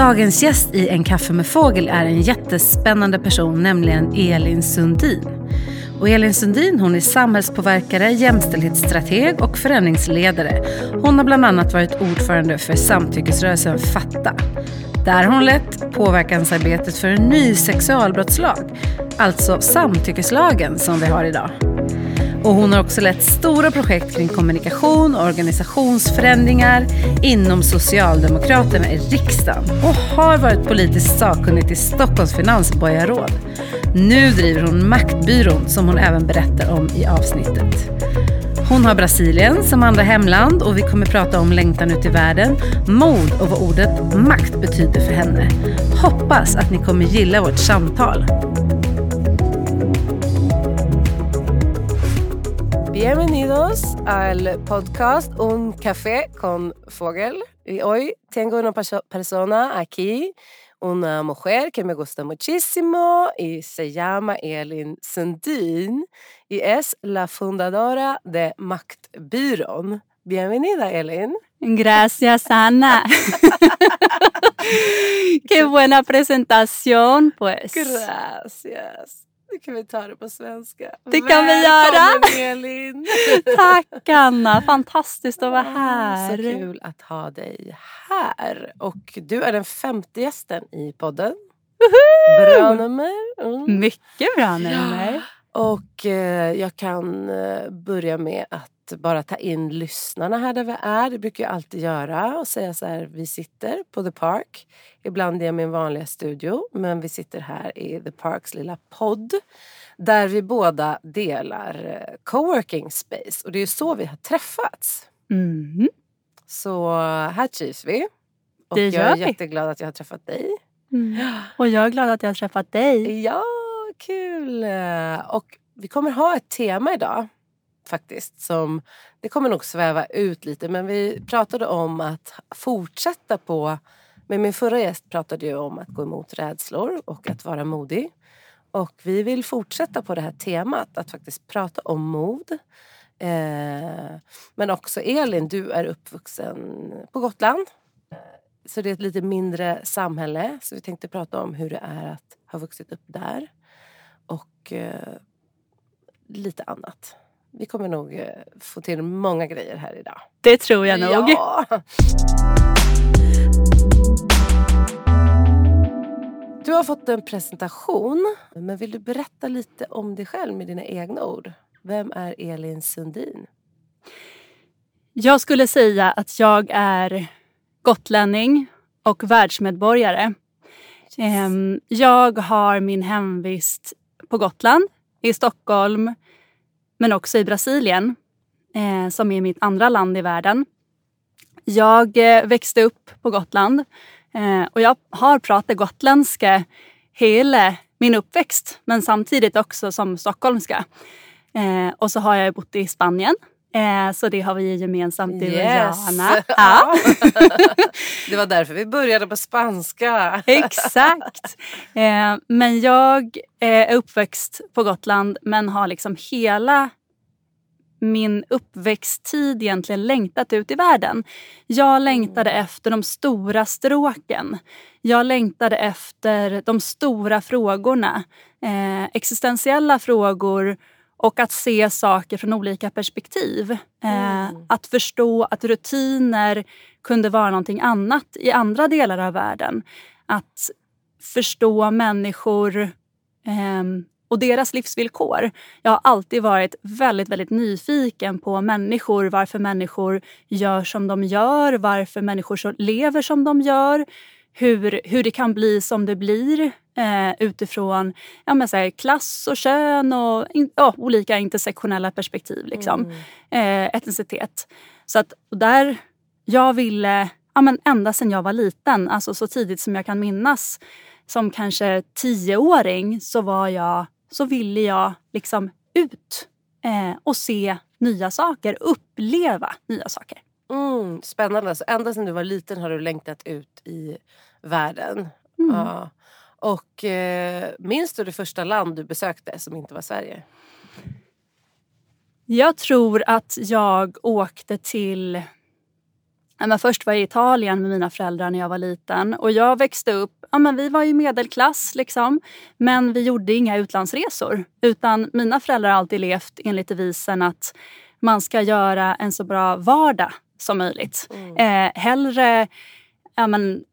Dagens gäst i En kaffe med fågel är en jättespännande person, nämligen Elin Sundin. Och Elin Sundin hon är samhällspåverkare, jämställdhetsstrateg och förändringsledare. Hon har bland annat varit ordförande för samtyckesrörelsen Fatta. Där har hon lett påverkansarbetet för en ny sexualbrottslag, alltså samtyckeslagen som vi har idag. Och hon har också lett stora projekt kring kommunikation och organisationsförändringar inom Socialdemokraterna i riksdagen och har varit politiskt sakkunnig till Stockholms finansborgarråd. Nu driver hon Maktbyrån som hon även berättar om i avsnittet. Hon har Brasilien som andra hemland och vi kommer prata om längtan ut i världen, mod och vad ordet makt betyder för henne. Hoppas att ni kommer gilla vårt samtal. Bienvenidos al podcast Un café con Fogel. Y hoy tengo una persona aquí, una mujer que me gusta muchísimo y se llama Elin Sundin y es la fundadora de Maktbyrån. Bienvenida Elin. Gracias Ana. Qué buena presentación pues. Gracias. Nu kan vi ta det på svenska. Det kan vi göra. Elin. Tack Anna, fantastiskt att vara här. Så kul att ha dig här. Och du är den femte gästen i podden. Woho! Bra nummer. Mm. Mycket bra nummer. Och eh, jag kan eh, börja med att bara ta in lyssnarna här där vi är. Det brukar jag alltid göra och säga så här, vi sitter på The Park. Ibland i min vanliga studio, men vi sitter här i The Parks lilla podd. Där vi båda delar eh, coworking space och det är ju så vi har träffats. Mm. Så här trivs vi. Och Det jag gör är vi. jätteglad att jag har träffat dig. Mm. Och jag är glad att jag har träffat dig. Ja, kul! Och vi kommer ha ett tema idag faktiskt. Som, det kommer nog sväva ut lite men vi pratade om att fortsätta på... Med min förra gäst pratade jag om att gå emot rädslor och att vara modig. Och vi vill fortsätta på det här temat, att faktiskt prata om mod. Eh, men också Elin, du är uppvuxen på Gotland. Så det är ett lite mindre samhälle. Så vi tänkte prata om hur det är att ha vuxit upp där. Och eh, lite annat. Vi kommer nog eh, få till många grejer här idag. Det tror jag nog. Ja. Du har fått en presentation. Men vill du berätta lite om dig själv med dina egna ord? Vem är Elin Sundin? Jag skulle säga att jag är gotlänning och världsmedborgare. Ehm, Jag har min hemvist på Gotland, i Stockholm men också i Brasilien eh, som är mitt andra land i världen. Jag eh, växte upp på Gotland eh, och jag har pratat gotländska hela min uppväxt men samtidigt också som stockholmska. Eh, och så har jag bott i Spanien eh, så det har vi gemensamt du och jag, Anna. Ja. det var därför vi började på spanska. Exakt. Eh, men jag är uppväxt på Gotland men har liksom hela min uppväxttid egentligen längtat ut i världen. Jag längtade efter de stora stråken. Jag längtade efter de stora frågorna. Eh, existentiella frågor och att se saker från olika perspektiv. Eh, Mm. Att förstå att rutiner kunde vara någonting annat i andra delar av världen. Att förstå människor ehm, och deras livsvillkor. Jag har alltid varit väldigt, väldigt nyfiken på människor, varför människor gör som de gör, varför människor lever som de gör, hur, hur det kan bli som det blir eh, utifrån ja, men så här, klass och kön och in, ja, olika intersektionella perspektiv. Liksom. Mm. Eh, etnicitet. Så att där jag ville, ja, men ända sedan jag var liten, alltså så tidigt som jag kan minnas, som kanske tioåring så var jag, så ville jag liksom ut eh, och se nya saker, uppleva nya saker. Mm, spännande. Så ända sedan du var liten har du längtat ut i världen. Mm. Ja. Och eh, minns du det första land du besökte som inte var Sverige? Jag tror att jag åkte till... men först var jag i Italien med mina föräldrar när jag var liten. Och Jag växte upp... Ja, men vi var ju medelklass, liksom, men vi gjorde inga utlandsresor. Utan Mina föräldrar har alltid levt enligt devisen att man ska göra en så bra vardag som möjligt. Mm. Eh, hellre, ja, men,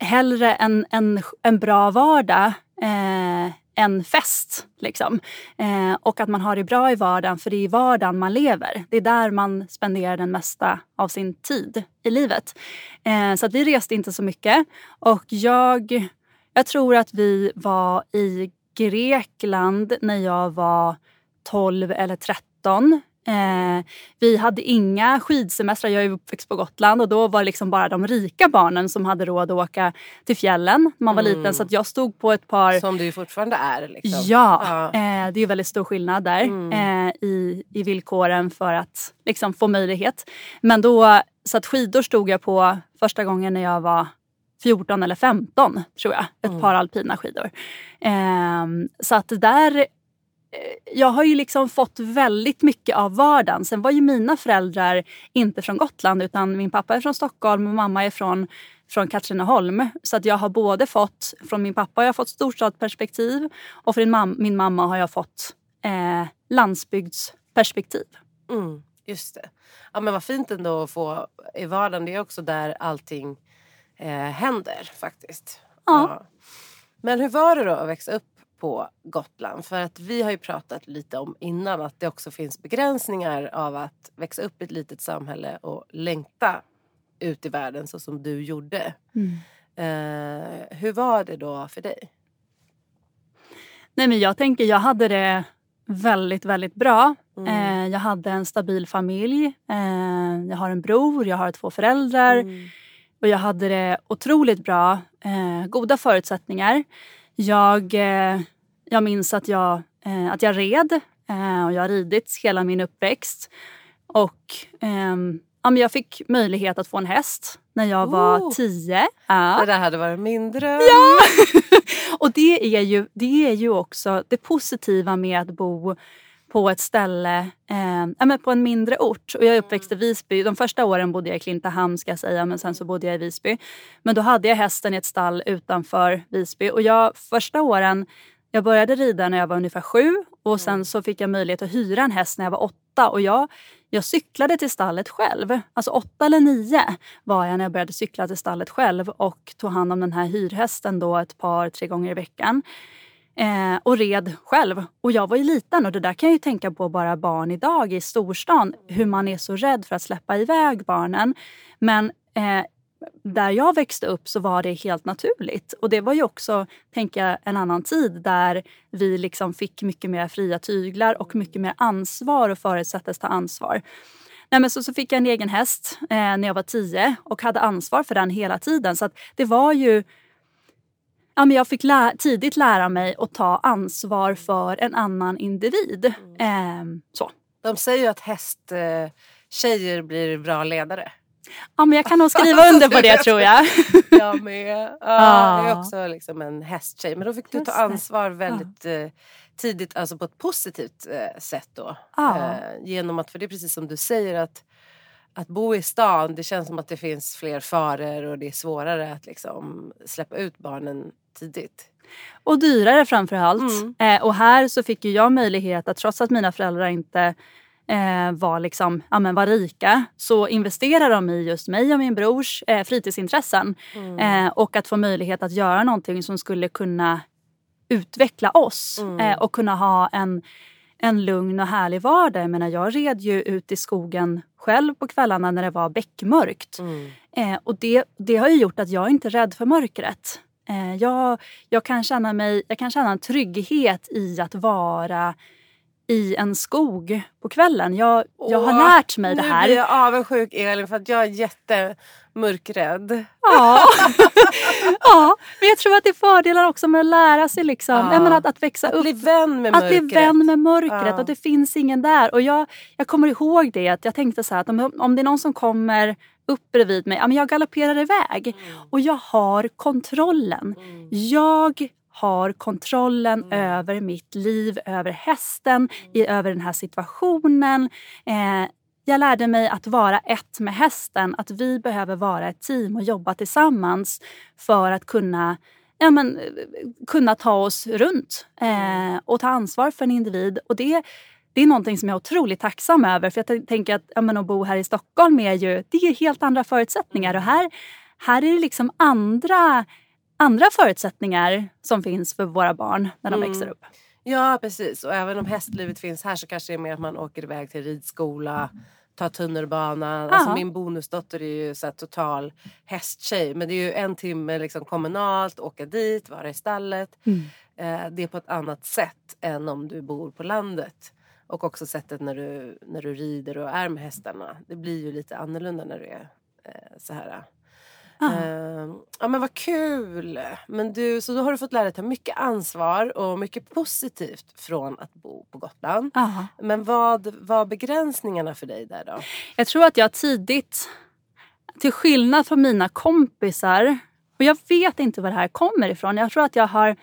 hellre en, en, en bra vardag eh, en fest. Liksom. Eh, och att man har det bra i vardagen, för det är i vardagen man lever. Det är där man spenderar den mesta av sin tid i livet. Eh, så att vi reste inte så mycket. Och jag, jag tror att vi var i Grekland när jag var 12 eller 13. Eh, vi hade inga skidsemestrar. Jag är uppväxt på Gotland och då var det liksom bara de rika barnen som hade råd att åka till fjällen när man var mm. liten. Så jag stod på ett par... Som du fortfarande är. Liksom. Ja, ja. Eh, det är väldigt stor skillnad där mm. eh, i, i villkoren för att liksom, få möjlighet. Men då, så att skidor stod jag på första gången när jag var 14 eller 15 tror jag. Ett mm. par alpina skidor. Eh, så att där jag har ju liksom fått väldigt mycket av vardagen. Sen var ju mina föräldrar inte från Gotland utan min pappa är från Stockholm och mamma är från, från Katrineholm. Så att jag har både fått, från min pappa har jag fått storstadsperspektiv och från mam min mamma har jag fått eh, landsbygdsperspektiv. Mm, just det. Ja, men vad fint ändå att få i vardagen. Det är också där allting eh, händer faktiskt. Ja. ja. Men hur var det då att växa upp på Gotland. För att vi har ju pratat lite om innan att det också finns begränsningar av att växa upp i ett litet samhälle och längta ut i världen så som du gjorde. Mm. Eh, hur var det då för dig? Nej men jag tänker jag hade det väldigt, väldigt bra. Mm. Eh, jag hade en stabil familj. Eh, jag har en bror, jag har två föräldrar. Mm. Och jag hade det otroligt bra. Eh, goda förutsättningar. Jag, eh, jag minns att jag, eh, att jag red eh, och jag har ridit hela min uppväxt. Och ehm, ja, men jag fick möjlighet att få en häst när jag var oh, tio. Ja. Det där hade varit min dröm. Ja! och det är, ju, det är ju också det positiva med att bo på ett ställe, eh, på en mindre ort. Och jag är uppväxt i Visby. De första åren bodde jag i Klintehamn ska jag säga, men sen så bodde jag i Visby. Men då hade jag hästen i ett stall utanför Visby. Och jag, första åren, jag började rida när jag var ungefär sju och sen så fick jag möjlighet att hyra en häst när jag var åtta. Och jag, jag cyklade till stallet själv. Alltså åtta eller nio var jag när jag började cykla till stallet själv och tog hand om den här hyrhästen då ett par, tre gånger i veckan. Eh, och red själv. Och jag var ju liten och det där kan jag ju tänka på bara barn idag i storstan. Hur man är så rädd för att släppa iväg barnen. Men eh, där jag växte upp så var det helt naturligt. Och det var ju också, tänker jag, en annan tid där vi liksom fick mycket mer fria tyglar och mycket mer ansvar och förutsattes ta ansvar. Nej, men så, så fick jag en egen häst eh, när jag var tio och hade ansvar för den hela tiden. Så det var ju ja, men jag fick lä tidigt lära mig att ta ansvar för en annan individ. Mm. Eh, så. De säger ju att hästtjejer eh, blir bra ledare. Ja, men jag kan nog skriva under på det tror jag. jag med. Ja, Jag är också liksom en hästtjej. Men då fick du ta ansvar väldigt ja. eh, tidigt, alltså på ett positivt eh, sätt då. Ja. Genom att, för det är precis som du säger att att bo i stan, det känns som att det finns fler faror och det är svårare att liksom släppa ut barnen tidigt. Och dyrare framför allt. Mm. Eh, och här så fick jag möjlighet att trots att mina föräldrar inte eh, var, liksom, ja, men var rika så investerade de i just mig och min brors eh, fritidsintressen. Mm. Eh, och att få möjlighet att göra någonting som skulle kunna utveckla oss mm. Eh, och kunna ha en en lugn och härlig vardag. Jag, menar, jag red ju ut i skogen själv på kvällarna när det var beckmörkt. Mm. Eh, och det, det har ju gjort att jag inte är rädd för mörkret. Eh, jag, jag, kan känna mig, jag kan känna en trygghet i att vara i en skog på kvällen. Jag, jag har lärt mig det här. Nu blir jag avundsjuk Elin för att jag är jättemörkrädd. Ja. ja, men jag tror att det är fördelar också med att lära sig liksom. Ja. menar, att, att växa att upp. Bli vän med att mörkret. bli vän med mörkret. Ja. Och det finns ingen där. Och jag, jag kommer ihåg det att jag tänkte så här att om, om det är någon som kommer upp bredvid mig, ja, men jag galopperar iväg. Mm. Och jag har kontrollen. Mm. Jag har kontrollen mm. över mitt liv, över hästen, i, över den här situationen. Eh, jag lärde mig att vara ett med hästen, att vi behöver vara ett team och jobba tillsammans för att kunna ja, men, kunna ta oss runt eh, och ta ansvar för en individ. Och det, det är någonting som jag är otroligt tacksam över. För jag tänker att, ja, men, att bo här i Stockholm är ju det är helt andra förutsättningar. Och här, här är det liksom andra, andra förutsättningar som finns för våra barn när de mm. växer upp. Ja precis och även om hästlivet finns här så kanske det är mer att man åker iväg till ridskola tar tunnelbanan. Alltså min bonusdotter är ju så här total hästtjej. Men det är ju en timme liksom kommunalt, åka dit, vara i stallet. Mm. Eh, det är på ett annat sätt än om du bor på landet. Och också sättet när du, när du rider och är med hästarna. Det blir ju lite annorlunda när du är eh, så här Uh, ja men vad kul! Men du, så då har du fått lära dig ta mycket ansvar och mycket positivt från att bo på Gotland. Aha. Men vad var begränsningarna för dig där då? Jag tror att jag tidigt, till skillnad från mina kompisar, och jag vet inte var det här kommer ifrån. Jag tror att jag har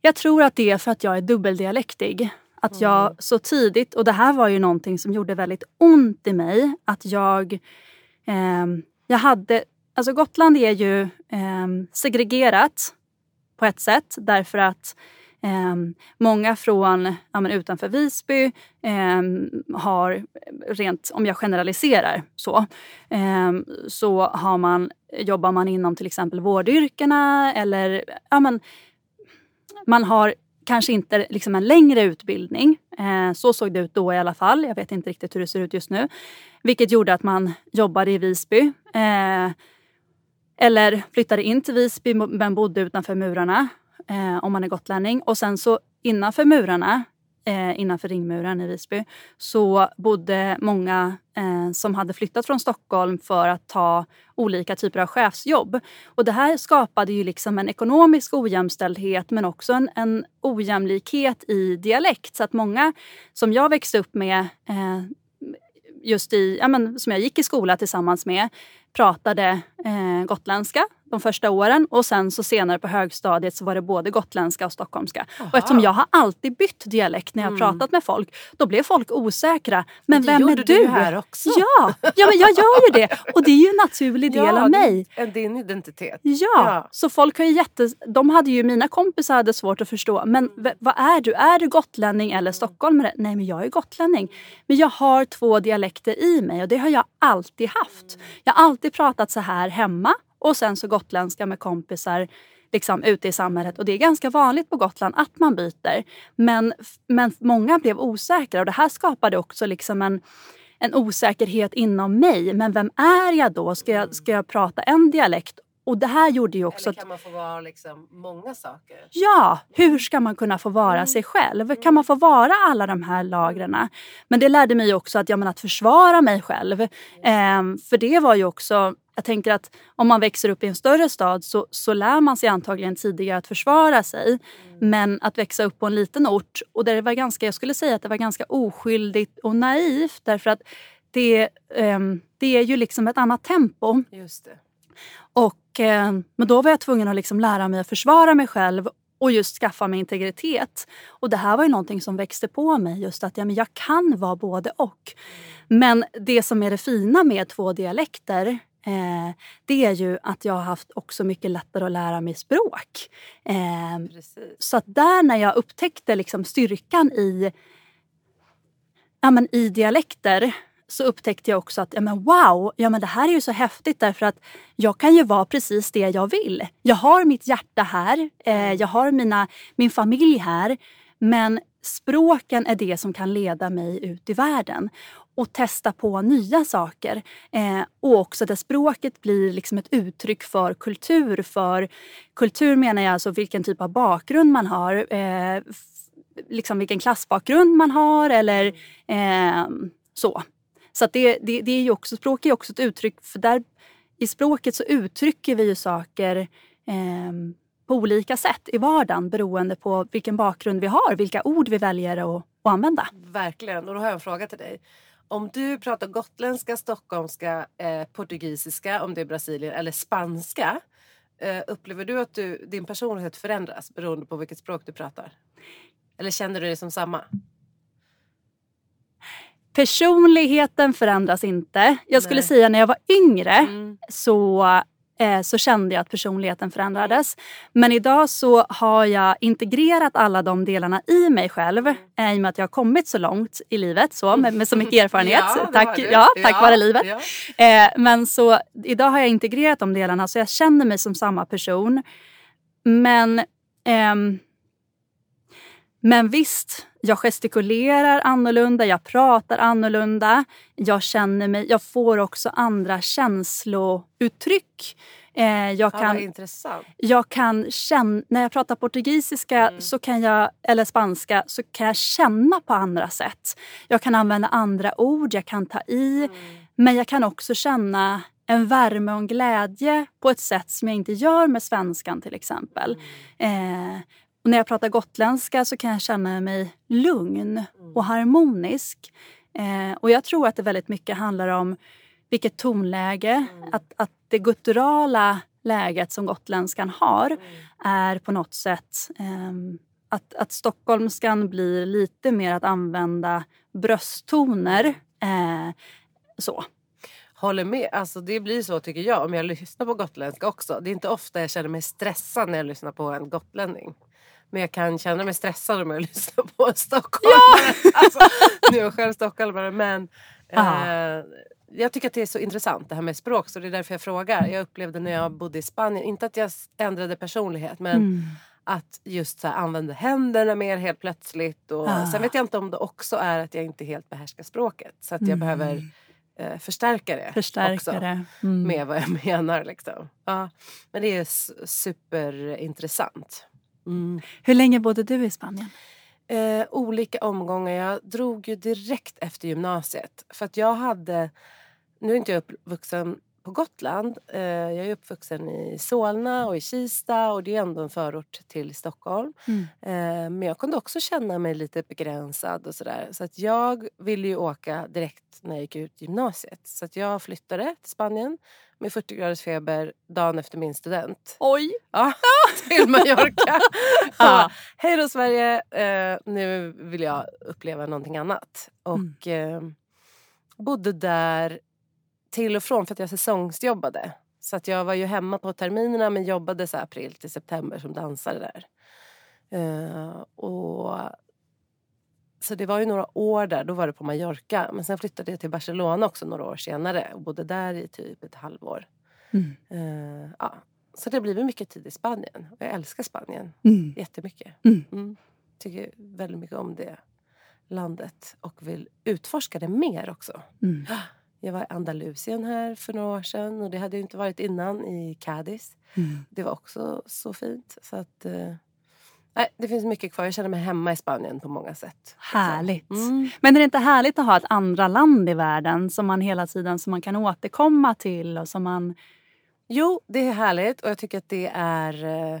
jag tror att det är för att jag är dubbeldialektig. Att jag mm. så tidigt, och det här var ju någonting som gjorde väldigt ont i mig, att jag, eh, jag hade Alltså Gotland är ju eh, segregerat på ett sätt därför att eh, många från ja, men utanför Visby eh, har, rent om jag generaliserar så, ehm, så har man, jobbar man inom till exempel vårdyrkena eller ja, men, man har kanske inte liksom en längre utbildning. Eh, så såg det ut då i alla fall. Jag vet inte riktigt hur det ser ut just nu. Vilket gjorde att man jobbade i Visby. Eh, eller flyttade in till Visby men bodde utanför murarna eh, om man är gotlänning. Och sen så innanför murarna, eh, innanför ringmuren i Visby, så bodde många eh, som hade flyttat från Stockholm för att ta olika typer av chefsjobb. Och det här skapade ju liksom en ekonomisk ojämställdhet men också en, en ojämlikhet i dialekt. Så att många som jag växte upp med eh, just i, ja, men, som jag gick i skola tillsammans med pratade eh, gotländska de första åren och sen så senare på högstadiet så var det både gotländska och stockholmska. Aha. Och eftersom jag har alltid bytt dialekt när jag mm. pratat med folk, då blev folk osäkra. Men vem är du? Det här också. Ja, ja men jag gör ju det. Och det är ju en naturlig del ja, av mig. Din identitet. Ja, ja, så folk har ju jätte... De hade ju, mina kompisar hade svårt att förstå. Men mm. vad är du? Är du gotlänning eller stockholmare? Nej, men jag är gotlänning. Men jag har två dialekter i mig och det har jag alltid haft. Mm. Jag har alltid pratat så här hemma och sen så gotländska med kompisar liksom, ute i samhället. Och det är ganska vanligt på Gotland att man byter. Men, men många blev osäkra och det här skapade också liksom en, en osäkerhet inom mig. Men vem är jag då? Ska jag, ska jag prata en dialekt och det här gjorde ju också... Eller kan man få vara liksom många saker? Ja, hur ska man kunna få vara mm. sig själv? Kan man få vara alla de här lagren? Men det lärde mig också att, ja, men att försvara mig själv. Mm. Eh, för det var ju också jag tänker att om man växer upp i en större stad så, så lär man sig antagligen tidigare att försvara sig. Mm. Men att växa upp på en liten ort, och där det var ganska, jag skulle säga att det var ganska oskyldigt och naivt därför att det, eh, det är ju liksom ett annat tempo. Just det. Och, eh, men då var jag tvungen att liksom lära mig att försvara mig själv och just skaffa mig integritet. Och det här var ju någonting som växte på mig. Just att ja, men jag kan vara både och. Men det som är det fina med två dialekter eh, det är ju att jag har haft också mycket lättare att lära mig språk. Eh, så att där när jag upptäckte liksom styrkan i, ja, men i dialekter så upptäckte jag också att ja, men wow, ja, men det här är ju så häftigt därför att jag kan ju vara precis det jag vill. Jag har mitt hjärta här, eh, mm. jag har mina, min familj här men språken är det som kan leda mig ut i världen och testa på nya saker. Eh, och också där språket blir liksom ett uttryck för kultur. För kultur menar jag alltså vilken typ av bakgrund man har. Eh, liksom vilken klassbakgrund man har eller eh, så. Så det, det, det, är ju också, språk är också ett uttryck, för där i språket så uttrycker vi ju saker eh, på olika sätt i vardagen beroende på vilken bakgrund vi har, vilka ord vi väljer att, att använda. Verkligen, och då har jag en fråga till dig. Om du pratar gotländska, stockholmska, eh, portugisiska, om det är Brasilien, eller spanska. Eh, upplever du att du, din personlighet förändras beroende på vilket språk du pratar? Eller känner du dig som samma? Personligheten förändras inte. Jag skulle Nej. säga när jag var yngre mm. så så kände jag att personligheten förändrades. Men idag så har jag integrerat alla de delarna i mig själv eh, i och med att jag har kommit så långt i livet så, med, med så mycket erfarenhet. ja, tack, ja, tack ja, vare livet. Ja. Eh, men så idag har jag integrerat de delarna så jag känner mig som samma person. Men, ehm, men visst, jag gestikulerar annorlunda, jag pratar annorlunda. Jag känner mig, jag får också andra känslouttryck. Eh, jag kan, intressant. Jag kan känna, när jag pratar portugisiska mm. så kan jag, eller spanska så kan jag känna på andra sätt. Jag kan använda andra ord, jag kan ta i. Mm. Men jag kan också känna en värme och en glädje på ett sätt som jag inte gör med svenskan till exempel. Mm. Eh, och när jag pratar gotländska så kan jag känna mig lugn och harmonisk. Eh, och jag tror att det väldigt mycket handlar om vilket tonläge, mm. att, att det gutturala läget som gotländskan har är på något sätt eh, att, att stockholmskan blir lite mer att använda brösttoner. Eh, så. Håller med. Alltså det blir så tycker jag om jag lyssnar på gotländska också. Det är inte ofta jag känner mig stressad när jag lyssnar på en gotlänning. Men jag kan känna mig stressad om jag lyssnar på en stockholmare. Ja! alltså, nu är jag själv stockholmare men eh, jag tycker att det är så intressant det här med språk så det är därför jag frågar. Jag upplevde när jag bodde i Spanien, inte att jag ändrade personlighet men mm. att just så här, använda händerna mer helt plötsligt. Och, ah. Sen vet jag inte om det också är att jag inte helt behärskar språket så att jag mm. behöver eh, förstärka det förstärka också det. Mm. med vad jag menar. Liksom. Ja. Men det är superintressant. Mm. Hur länge bodde du i Spanien? Eh, olika omgångar. Jag drog ju direkt efter gymnasiet. För att jag hade... Nu är inte jag uppvuxen på Gotland. Eh, jag är uppvuxen i Solna och i Kista och det är ändå en förort till Stockholm. Mm. Eh, men jag kunde också känna mig lite begränsad och sådär. Så att jag ville ju åka direkt när jag gick ut gymnasiet. Så att jag flyttade till Spanien med 40 graders feber dagen efter min student. Oj! Ja, till Mallorca. ja. Hej då Sverige! Eh, nu vill jag uppleva någonting annat. Och mm. eh, bodde där till och från för att jag säsongsjobbade. Så att jag var ju hemma på terminerna men jobbade så april till september som dansare där. Uh, och så det var ju några år där, då var det på Mallorca. Men sen flyttade jag till Barcelona också några år senare och bodde där i typ ett halvår. Mm. Uh, ja. Så det har blivit mycket tid i Spanien. Och jag älskar Spanien mm. jättemycket. Mm. Mm. Tycker väldigt mycket om det landet och vill utforska det mer också. Mm. Jag var i Andalusien här för några år sedan och det hade jag inte varit innan i Cadiz. Mm. Det var också så fint. Så att, eh, det finns mycket kvar. Jag känner mig hemma i Spanien på många sätt. Härligt. Mm. Men är det inte härligt att ha ett andra land i världen som man hela tiden som man kan återkomma till? och som man... Jo, det är härligt och jag tycker att det är eh,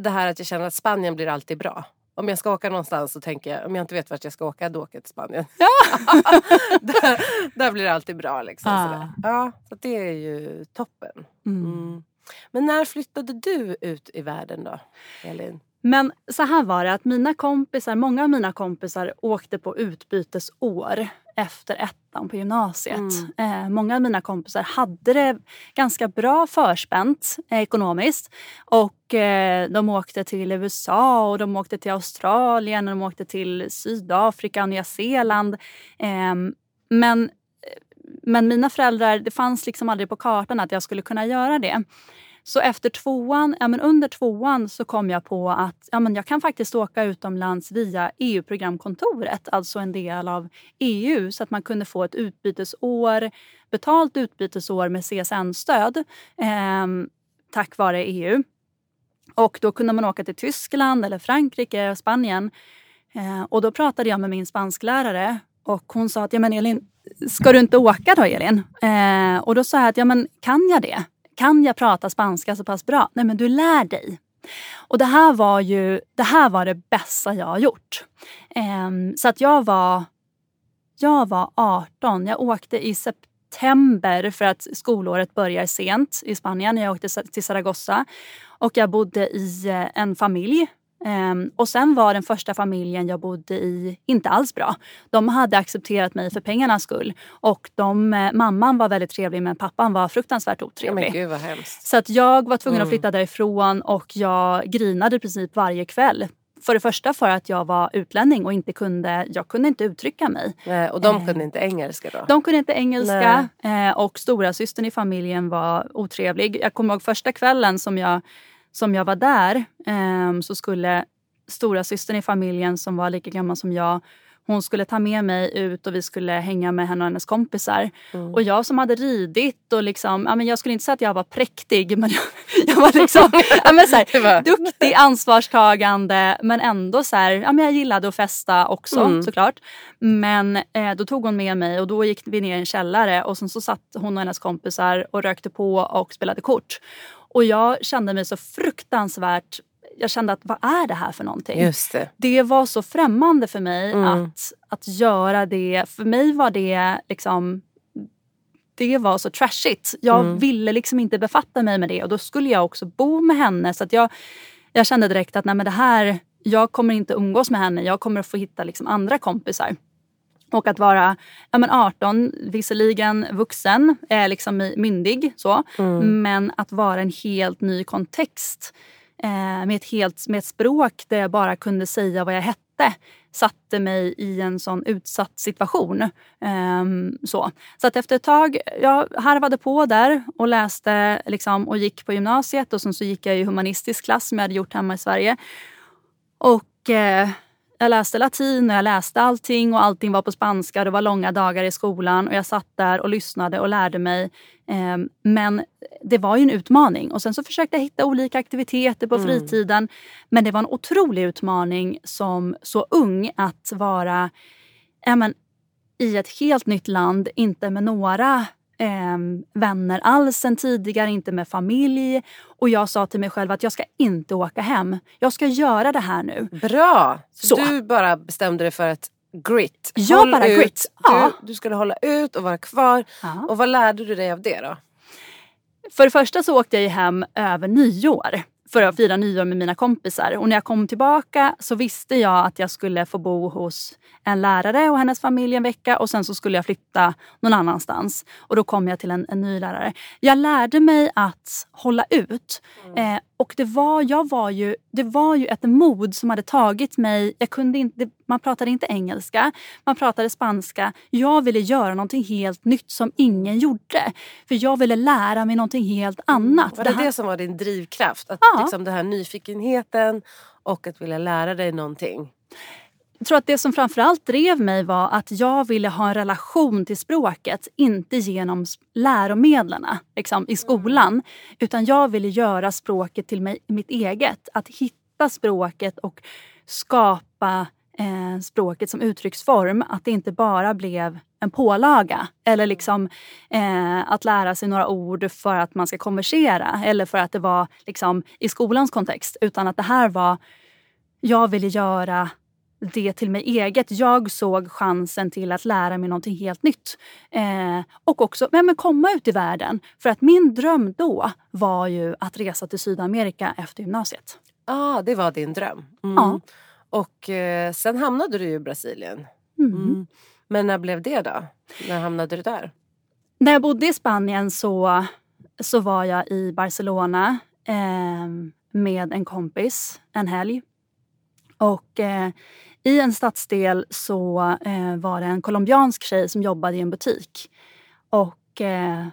det här att jag känner att Spanien blir alltid bra om jag ska åka någonstans så tänker jag, om jag inte vet vart jag ska åka, då åker jag till Spanien. Ja. där, där, blir det alltid bra. Liksom, ah. Ja, så det är ju toppen. Mm. Mm. Men när flyttade du ut i världen då, Elin? Men så här var det att mina kompisar, många av mina kompisar åkte på utbytesår efter ettan på gymnasiet. Mm. Eh, många av mina kompisar hade det ganska bra förspänt eh, ekonomiskt. Och eh, de åkte till USA och de åkte till Australien och de åkte till Sydafrika och Nya Zeeland. Ehm, men, men mina föräldrar, det fanns liksom aldrig på kartan att jag skulle kunna göra det. Så efter tvåan, ja, men under tvåan så kom jag på att ja, men jag kan faktiskt åka utomlands via EU-programkontoret, alltså en del av EU, så att man kunde få ett utbytesår, betalt utbytesår med CSN-stöd eh, tack vare EU. Och då kunde man åka till Tyskland, eller Frankrike eller Spanien Eh, och då pratade jag med min spansklärare och hon sa att ja, men Elin, ska du inte åka då Elin? Eh, och då sa jag att ja, men kan jag det? Kan jag prata spanska så pass bra? Nej men du lär dig. Och det här var ju det, här var det bästa jag har gjort. Um, så att jag var, jag var 18. Jag åkte i september för att skolåret börjar sent i Spanien. Jag åkte till Zaragoza och jag bodde i eh, en familj Um, och sen var den första familjen jag bodde i inte alls bra. De hade accepterat mig för pengarnas skull. Och de, eh, mamman var väldigt trevlig men pappan var fruktansvärt otrevlig. Men Gud. Så att jag var tvungen mm. att flytta därifrån och jag grinade i princip varje kväll. För det första för att jag var utlänning och inte kunde, jag kunde inte uttrycka mig. Nej, och de eh, kunde inte engelska då? De kunde inte engelska eh, och stora systern i familjen var otrevlig. Jag kommer ihåg första kvällen som jag som jag var där eh, så skulle stora systern i familjen som var lika gammal som jag hon skulle ta med mig ut och vi skulle hänga med henne och hennes kompisar. Mm. Och jag som hade ridit och liksom, ja, men jag skulle inte säga att jag var präktig men jag, jag var liksom ja, men så här, duktig, ansvarstagande men ändå så här, ja, men jag gillade att festa också mm. såklart. Men eh, då tog hon med mig och då gick vi ner i en källare och sen så satt hon och hennes kompisar och rökte på och spelade kort. Och jag kände mig så fruktansvärt jag kände att vad är det här för någonting? Det. det var så främmande för mig mm. att, att göra det. För mig var det liksom det var så trashigt. Jag mm. ville liksom inte befatta mig med det och då skulle jag också bo med henne. Så att jag, jag kände direkt att nej men det här, jag kommer inte umgås med henne. Jag kommer att få hitta liksom andra kompisar. Och att vara ja, men 18, visserligen vuxen, är liksom myndig så. Mm. Men att vara en helt ny kontext eh, med, ett helt, med ett språk där jag bara kunde säga vad jag hette satte mig i en sån utsatt situation. Um, så så att efter ett tag, jag harvade på där och läste liksom, och gick på gymnasiet och sen så gick jag i humanistisk klass som jag hade gjort hemma i Sverige. Och eh, jag läste latin och jag läste allting och allting var på spanska. Det var långa dagar i skolan och jag satt där och lyssnade och lärde mig. Ehm, men det var ju en utmaning. Och sen så försökte jag hitta olika aktiviteter på mm. fritiden. Men det var en otrolig utmaning som så ung att vara ja, men, i ett helt nytt land, inte med några eh, vänner alls sen tidigare, inte med familj. Och jag sa till mig själv att jag ska inte åka hem. Jag ska göra det här nu. Bra! Så, du bara bestämde dig för att grit. Jag Håll bara ut. grit. Ja. Du, du skulle hålla ut och vara kvar. Ja. Och vad lärde du dig av det då? För det första så åkte jag hem över nyår för att fira nyår med mina kompisar. Och när jag kom tillbaka så visste jag att jag skulle få bo hos en lärare och hennes familj en vecka och sen så skulle jag flytta någon annanstans. Och då kom jag till en, en ny lärare. Jag lärde mig att hålla ut. Mm. Eh, och det var, jag var ju, det var ju ett mod som hade tagit mig. Jag kunde inte, man pratade inte engelska, man pratade spanska. Jag ville göra någonting helt nytt som ingen gjorde. För jag ville lära mig någonting helt annat. Var det det, det som var din drivkraft? Att ja. liksom den här nyfikenheten och att vilja lära dig någonting? Jag tror att det som framförallt drev mig var att jag ville ha en relation till språket, inte genom läromedlen liksom, i skolan. Mm. Utan jag ville göra språket till mig, mitt eget. Att hitta språket och skapa eh, språket som uttrycksform. Att det inte bara blev en pålaga eller liksom eh, att lära sig några ord för att man ska konversera eller för att det var liksom, i skolans kontext. Utan att det här var, jag ville göra det till mig eget. Jag såg chansen till att lära mig någonting helt nytt. Eh, och också men, men komma ut i världen. För att min dröm då var ju att resa till Sydamerika efter gymnasiet. ah, det var din dröm? Mm. Ja. Och eh, sen hamnade du i Brasilien. Mm. Mm. Men när blev det då? När hamnade du där? När jag bodde i Spanien så, så var jag i Barcelona eh, med en kompis en helg. Och eh, i en stadsdel så eh, var det en colombiansk tjej som jobbade i en butik. Och eh,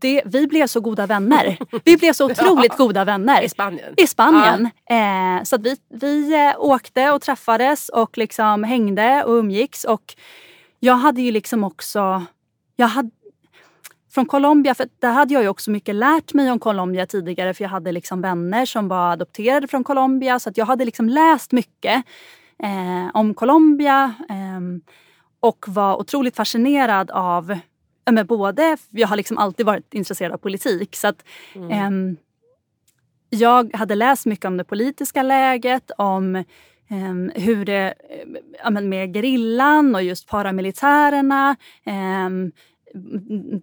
det, vi blev så goda vänner. Vi blev så otroligt ja. goda vänner. I Spanien? I Spanien. Ja. Eh, så vi, vi eh, åkte och träffades och liksom hängde och umgicks. Och jag hade ju liksom också... Jag hade, från Colombia, för där hade jag ju också mycket lärt mig om Colombia tidigare för jag hade liksom vänner som var adopterade från Colombia så att jag hade liksom läst mycket. Eh, om Colombia eh, och var otroligt fascinerad av men både, jag har liksom alltid varit intresserad av politik så att mm. eh, jag hade läst mycket om det politiska läget, om eh, hur det eh, med gerillan och just paramilitärerna, eh,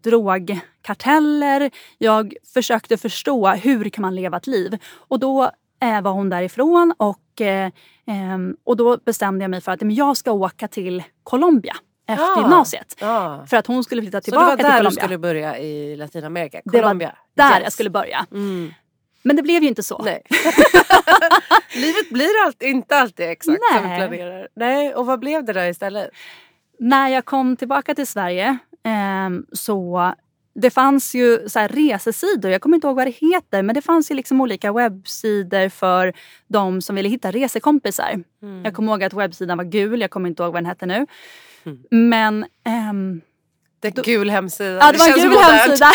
drogkarteller. Jag försökte förstå hur kan man leva ett liv. Och då eh, var hon därifrån och, eh, ehm, och då bestämde jag mig för att men jag ska åka till Colombia efter ja, gymnasiet. Ja. För att hon skulle flytta tillbaka till Colombia. Så det var där du skulle börja i Latinamerika? Colombia? Det var där yes. jag skulle börja. Mm. Men det blev ju inte så. Nej. Livet blir alltid, inte alltid exakt Nej. som vi planerar. Nej, och vad blev det där istället? När jag kom tillbaka till Sverige eh, så det fanns ju så resesidor, jag kommer inte ihåg vad det heter, men det fanns ju liksom olika webbsidor för de som ville hitta resekompisar. Mm. Jag kommer ihåg att webbsidan var gul, jag kommer inte ihåg vad den hette nu. Mm. Men ehm, det är gul hemsida. Ja det var en gul hemsida.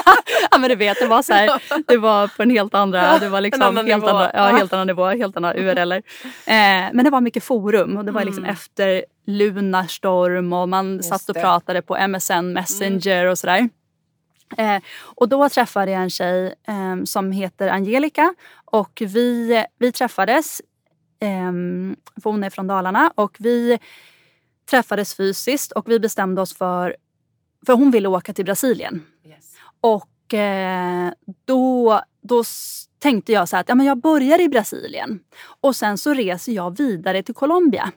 ja men du vet det var så här, det var på en helt andra, det var liksom helt, nivå. andra, ja, helt annan nivå, helt andra URL. Eh, men det var mycket forum och det var liksom mm. efter Lunarstorm och man Just satt och det. pratade på MSN Messenger mm. och sådär. Eh, och då träffade jag en tjej eh, som heter Angelica och vi, vi träffades, eh, för hon är från Dalarna och vi träffades fysiskt och vi bestämde oss för för hon ville åka till Brasilien. Yes. Och eh, då, då tänkte jag så här att ja, men jag börjar i Brasilien och sen så reser jag vidare till Colombia.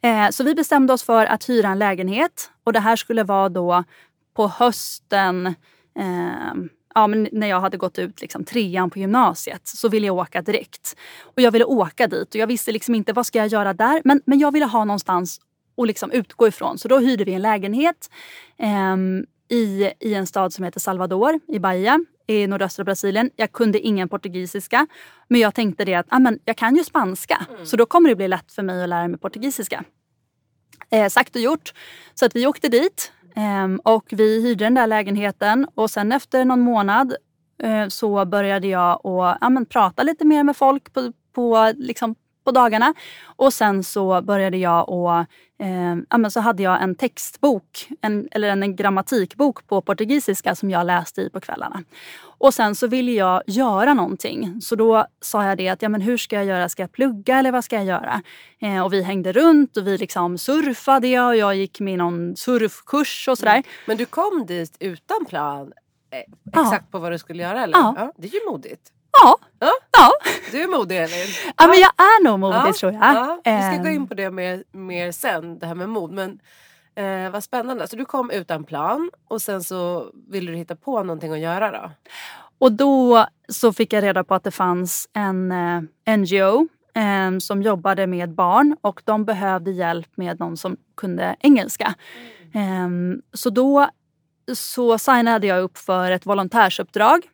Eh, så vi bestämde oss för att hyra en lägenhet och det här skulle vara då på hösten eh, ja, men när jag hade gått ut liksom, trean på gymnasiet så ville jag åka direkt. Och jag ville åka dit och jag visste liksom inte vad ska jag göra där. Men, men jag ville ha någonstans och liksom utgå ifrån. Så då hyrde vi en lägenhet eh, i, i en stad som heter Salvador i Bahia i nordöstra Brasilien. Jag kunde ingen portugisiska men jag tänkte det att ah, men jag kan ju spanska mm. så då kommer det bli lätt för mig att lära mig portugisiska. Eh, sagt och gjort. Så att vi åkte dit eh, och vi hyrde den där lägenheten och sen efter någon månad eh, så började jag att ja, men, prata lite mer med folk på, på, liksom, på dagarna. Och sen så började jag och eh, ja, men så hade jag en textbok, en, eller en grammatikbok på portugisiska som jag läste i på kvällarna. Och sen så ville jag göra någonting. Så då sa jag det att ja, men hur ska jag göra? Ska jag plugga eller vad ska jag göra? Eh, och vi hängde runt och vi liksom surfade och jag gick med någon surfkurs och sådär. Mm. Men du kom dit utan plan eh, exakt ja. på vad du skulle göra eller? Ja. ja det är ju modigt. Ja. ja. ja. Du är modig Elin. Ja, men jag är nog modig ja. tror jag. Ja. Vi ska gå in ehm. på det mer, mer sen, det här med mod. Men eh, vad spännande. Så du kom utan plan och sen så ville du hitta på någonting att göra då? Och då så fick jag reda på att det fanns en eh, NGO eh, som jobbade med barn och de behövde hjälp med någon som kunde engelska. Mm. Eh, så då så signade jag upp för ett volontärsuppdrag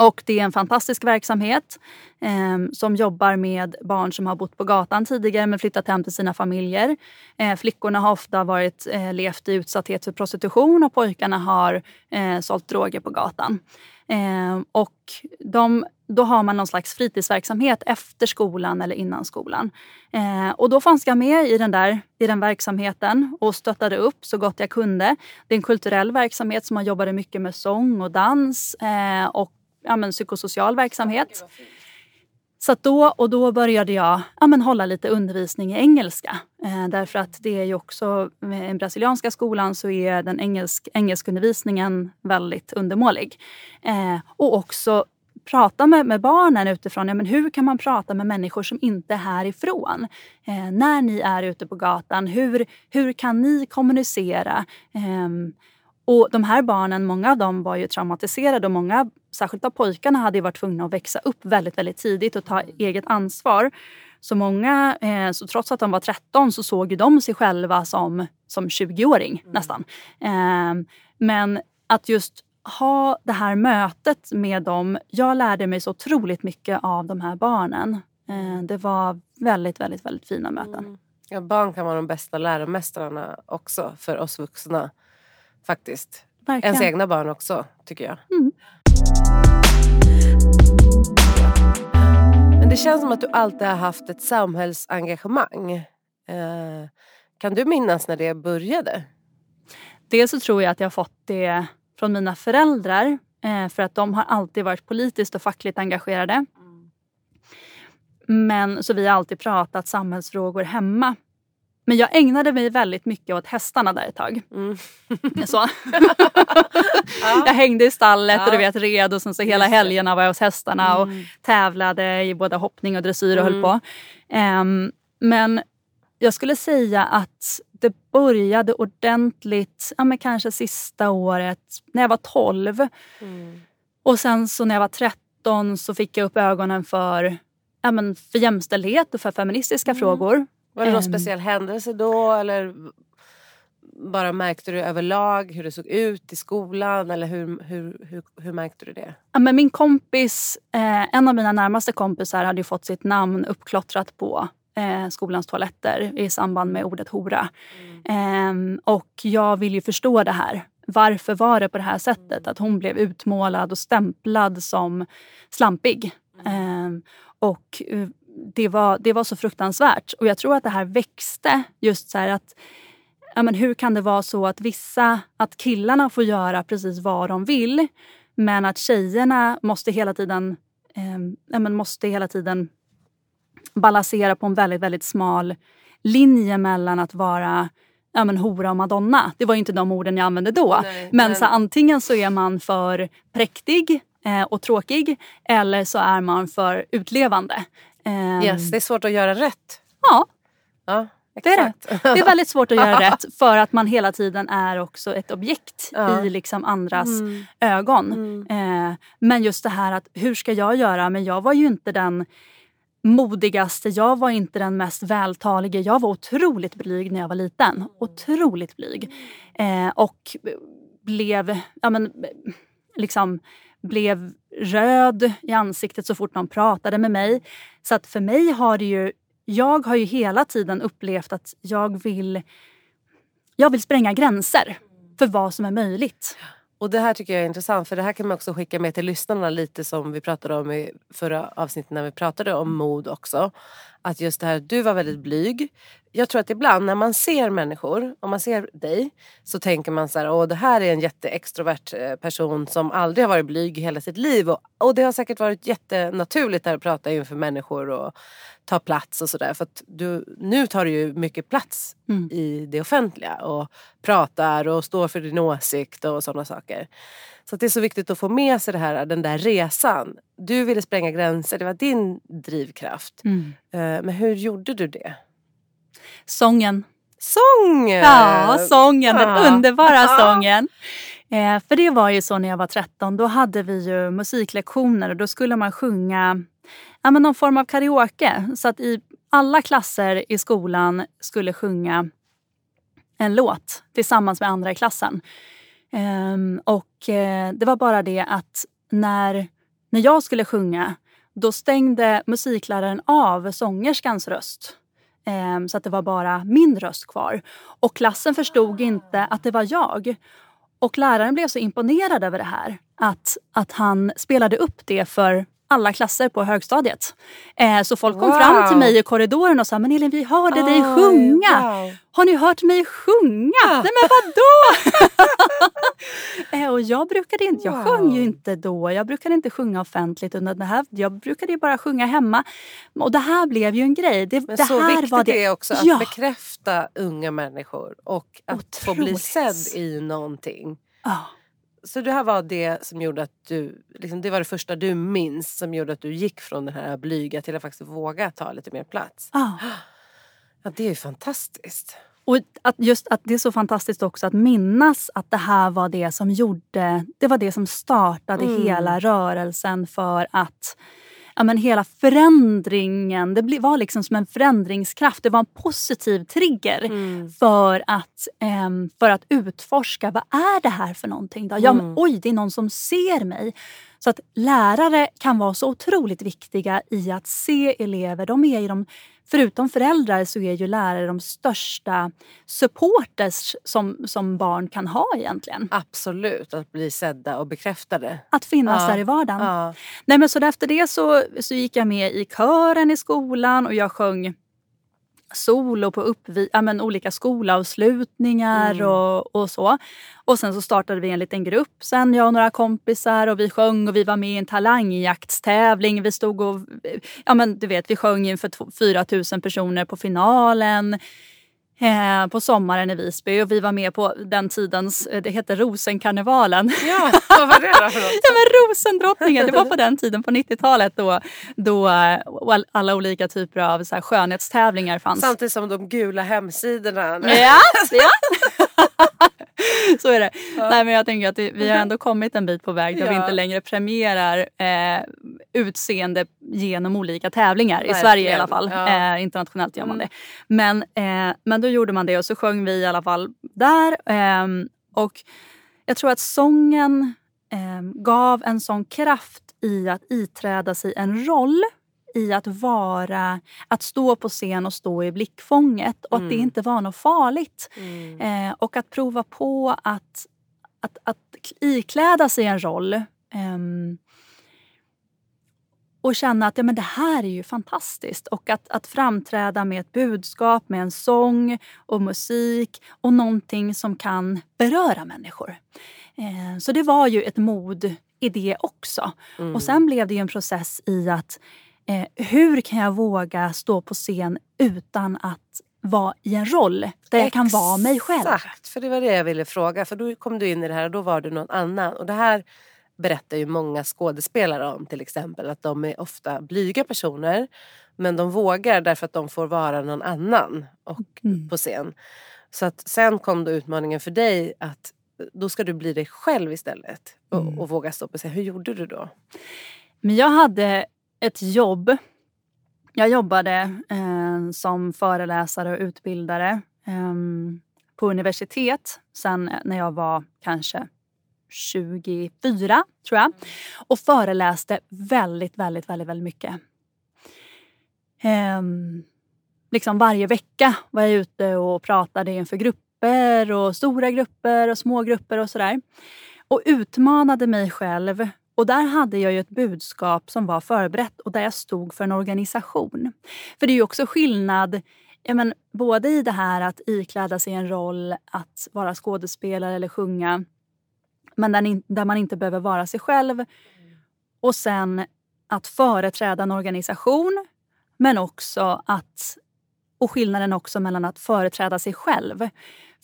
och det är en fantastisk verksamhet eh, som jobbar med barn som har bott på gatan tidigare men flyttat hem till sina familjer. Eh, flickorna har ofta varit, eh, levt i utsatthet för prostitution och pojkarna har eh, sålt droger på gatan. Eh, och de, då har man någon slags fritidsverksamhet efter skolan eller innan skolan. Eh, och då fanns jag med i den, där, i den verksamheten och stöttade upp så gott jag kunde. Det är en kulturell verksamhet som man jobbade mycket med sång och dans eh, och ja, men, psykosocial verksamhet. Så då, och då började jag ja, men, hålla lite undervisning i engelska. Eh, därför att det är ju också, i den brasilianska skolan så är den engelsk, engelskundervisningen väldigt undermålig. Eh, och också prata med, med barnen utifrån, ja, men hur kan man prata med människor som inte är härifrån? Eh, när ni är ute på gatan, hur, hur kan ni kommunicera? Eh, och de här barnen, många av dem var ju traumatiserade och många, särskilt av pojkarna, hade varit tvungna att växa upp väldigt, väldigt tidigt och ta eget ansvar. Så många, eh, så trots att de var 13 så såg ju de sig själva som, som 20-åring mm. nästan. Eh, men att just ha det här mötet med dem. Jag lärde mig så otroligt mycket av de här barnen. Eh, det var väldigt, väldigt, väldigt fina möten. Mm. Ja, barn kan vara de bästa läromästarna också för oss vuxna. Faktiskt. Verkligen. Ens egna barn också, tycker jag. Mm. Det känns som att du alltid har haft ett samhällsengagemang. Eh, kan du minnas när det började? Dels så tror jag att jag har fått det från mina föräldrar eh, för att de har alltid varit politiskt och fackligt engagerade. Mm. Men så vi har alltid pratat samhällsfrågor hemma. Men jag ägnade mig väldigt mycket åt hästarna där ett tag. Mm. Så. ja. Jag hängde i stallet ja. och du vet red och sen så hela helgerna var jag hos hästarna mm. och tävlade i både hoppning och dressyr och mm. höll på. Um, men jag skulle säga att det började ordentligt, ja, men kanske sista året när jag var 12. Mm. Och sen så när jag var 13 så fick jag upp ögonen för, ja, men för jämställdhet och för feministiska mm. frågor. Var det någon um, speciell händelse då eller bara märkte du överlag hur det såg ut i skolan eller hur, hur, hur, hur märkte du det? Ja, men min kompis, eh, en av mina närmaste kompisar hade fått sitt namn uppklottrat på eh, skolans toaletter i samband med ordet hora. Mm. Eh, och jag vill ju förstå det här. Varför var det på det här sättet? Att hon blev utmålad och stämplad som slampig. Mm. och eh, det var, det var så fruktansvärt. Och jag tror att det här växte just så att ja, men hur kan det vara så att vissa, att killarna får göra precis vad de vill men att tjejerna måste hela tiden, eh, ja, men måste hela tiden balansera på en väldigt, väldigt smal linje mellan att vara ja, men hora och madonna. Det var inte de orden jag använde då. Nej, men, men... Så antingen så är man för präktig eh, och tråkig eller så är man för utlevande. Eh, yes, det är svårt att göra rätt. Ja. ja det är det. Det är väldigt svårt att göra rätt för att man hela tiden är också ett objekt ja. i liksom andras mm. ögon. Mm. Eh, men just det här att hur ska jag göra? Men jag var ju inte den modigaste, jag var inte den mest vältalige. Jag var otroligt blyg när jag var liten. Otroligt blyg. Eh, och blev, ja men, liksom, blev röd i ansiktet så fort någon pratade med mig. Så att för mig har det ju, jag har ju hela tiden upplevt att jag vill, jag vill spränga gränser för vad som är möjligt. Och det här tycker jag är intressant för det här kan man också skicka med till lyssnarna lite som vi pratade om i förra avsnittet när vi pratade om mod också. Att just det här, du var väldigt blyg. Jag tror att ibland när man ser människor, om man ser dig, så tänker man så här, åh det här är en jätteextrovert eh, person som aldrig har varit blyg i hela sitt liv. Och, och det har säkert varit jättenaturligt att prata inför människor och ta plats och sådär. För att du, nu tar du ju mycket plats mm. i det offentliga och pratar och står för din åsikt och sådana saker. Så det är så viktigt att få med sig det här, den där resan. Du ville spränga gränser, det var din drivkraft. Mm. Eh, men hur gjorde du det? Sången. Sången! Ja, sången. Den ja. underbara sången. Eh, för det var ju så när jag var 13. Då hade vi ju musiklektioner och då skulle man sjunga ja, men någon form av karaoke. Så att i alla klasser i skolan skulle sjunga en låt tillsammans med andra i klassen. Um, och uh, det var bara det att när, när jag skulle sjunga då stängde musikläraren av sångerskans röst. Um, så att det var bara min röst kvar. Och klassen förstod inte att det var jag. Och läraren blev så imponerad över det här att, att han spelade upp det för alla klasser på högstadiet. Eh, så folk kom wow. fram till mig i korridoren och sa “men Elin vi hörde oh, dig sjunga”. Wow. Har ni hört mig sjunga? Ah. Nej men vadå? eh, och jag brukade inte, jag wow. sjöng ju inte då. Jag brukade inte sjunga offentligt. Under det här, jag brukade ju bara sjunga hemma. Och det här blev ju en grej. Det, men det så här viktigt var det. är också att ja. bekräfta unga människor och att Otroligt. få bli sedd i någonting. Oh. Så det här var det som gjorde att du, liksom, det var det första du minns som gjorde att du gick från den här blyga till att faktiskt våga ta lite mer plats. Ah. Ja, det är fantastiskt. Och att just att det är så fantastiskt också att minnas att det här var det som gjorde, det var det som startade mm. hela rörelsen för att ja, men hela förändringen, det var liksom som en förändringskraft. Det var en positiv trigger mm. för, att, um, för att utforska vad är det här för någonting. Då? Ja, men, mm. oj, det är någon som ser mig. Så att lärare kan vara så otroligt viktiga i att se elever. De är i de förutom föräldrar så är ju lärare de största supporters som, som barn kan ha egentligen. Absolut, att bli sedda och bekräftade. Att finnas ja. där i vardagen. Ja. Nej, men så efter det så, så gick jag med i kören i skolan och jag sjöng solo på uppvi- ja, men olika skolavslutningar mm. och, och så. Och sen så startade vi en liten grupp sen, jag och några kompisar och vi sjöng och vi var med i en talangjaktstävling. Vi stod och, ja men du vet, vi sjöng inför 4 000 personer på finalen eh, på sommaren i Visby och vi var med på den tidens, eh, det hette Rosenkarnevalen. Ja, vad var det då för något? ja men Rosendrottningen, det var på den tiden på 90-talet då, då eh, alla olika typer av så här skönhetstävlingar fanns. Samtidigt som de gula hemsidorna. Ja, ja. så är det. Ja. Nej, men jag tänker att vi har ändå kommit en bit på väg där ja. vi inte längre premierar eh, utseende genom olika tävlingar. Verkligen. I Sverige i alla fall. Ja. Eh, internationellt gör man mm. det. Men, eh, men då gjorde man det och så sjöng vi i alla fall där. Ehm, och jag tror att sången ehm, gav en sån kraft i att iträda sig en roll i att vara, att stå på scen och stå i blickfånget och mm. att det mm. inte var något farligt. Mm. Eh, och att prova på att, att, att ikläda sig en roll eh, och känna att ja, men det här är ju fantastiskt. Och att, att framträda med ett budskap, med en sång och musik och någonting som kan beröra människor. Eh, så det var ju ett mod i det också. Mm. Och sen blev det en process i att eh, hur kan jag våga stå på scen utan att vara i en roll där Exakt, jag kan vara mig själv? Exakt, för det var det jag ville fråga. För då kom du in i det här och då var du någon annan. Och det här berättar ju många skådespelare om till exempel. Att de är ofta blyga personer. Men de vågar därför att de får vara någon annan och, mm. på scen. Så att sen kom då utmaningen för dig att då ska du bli dig själv istället. Och, mm. och våga stå på scen. Hur gjorde du då? Men jag hade ett jobb. Jag jobbade eh, som föreläsare och utbildare eh, på universitet sen eh, när jag var kanske 24, tror jag. Och föreläste väldigt, väldigt, väldigt, väldigt mycket. Eh, liksom varje vecka var jag ute och pratade inför grupper och stora grupper och små grupper och sådär. Och utmanade mig själv och där hade jag ju ett budskap som var förberett och där jag stod för en organisation. För det är ju också skillnad ja, men, både i det här att ikläda sig en roll, att vara skådespelare eller sjunga, men där, där man inte behöver vara sig själv. Och sen att företräda en organisation, men också att och skillnaden också mellan att företräda sig själv.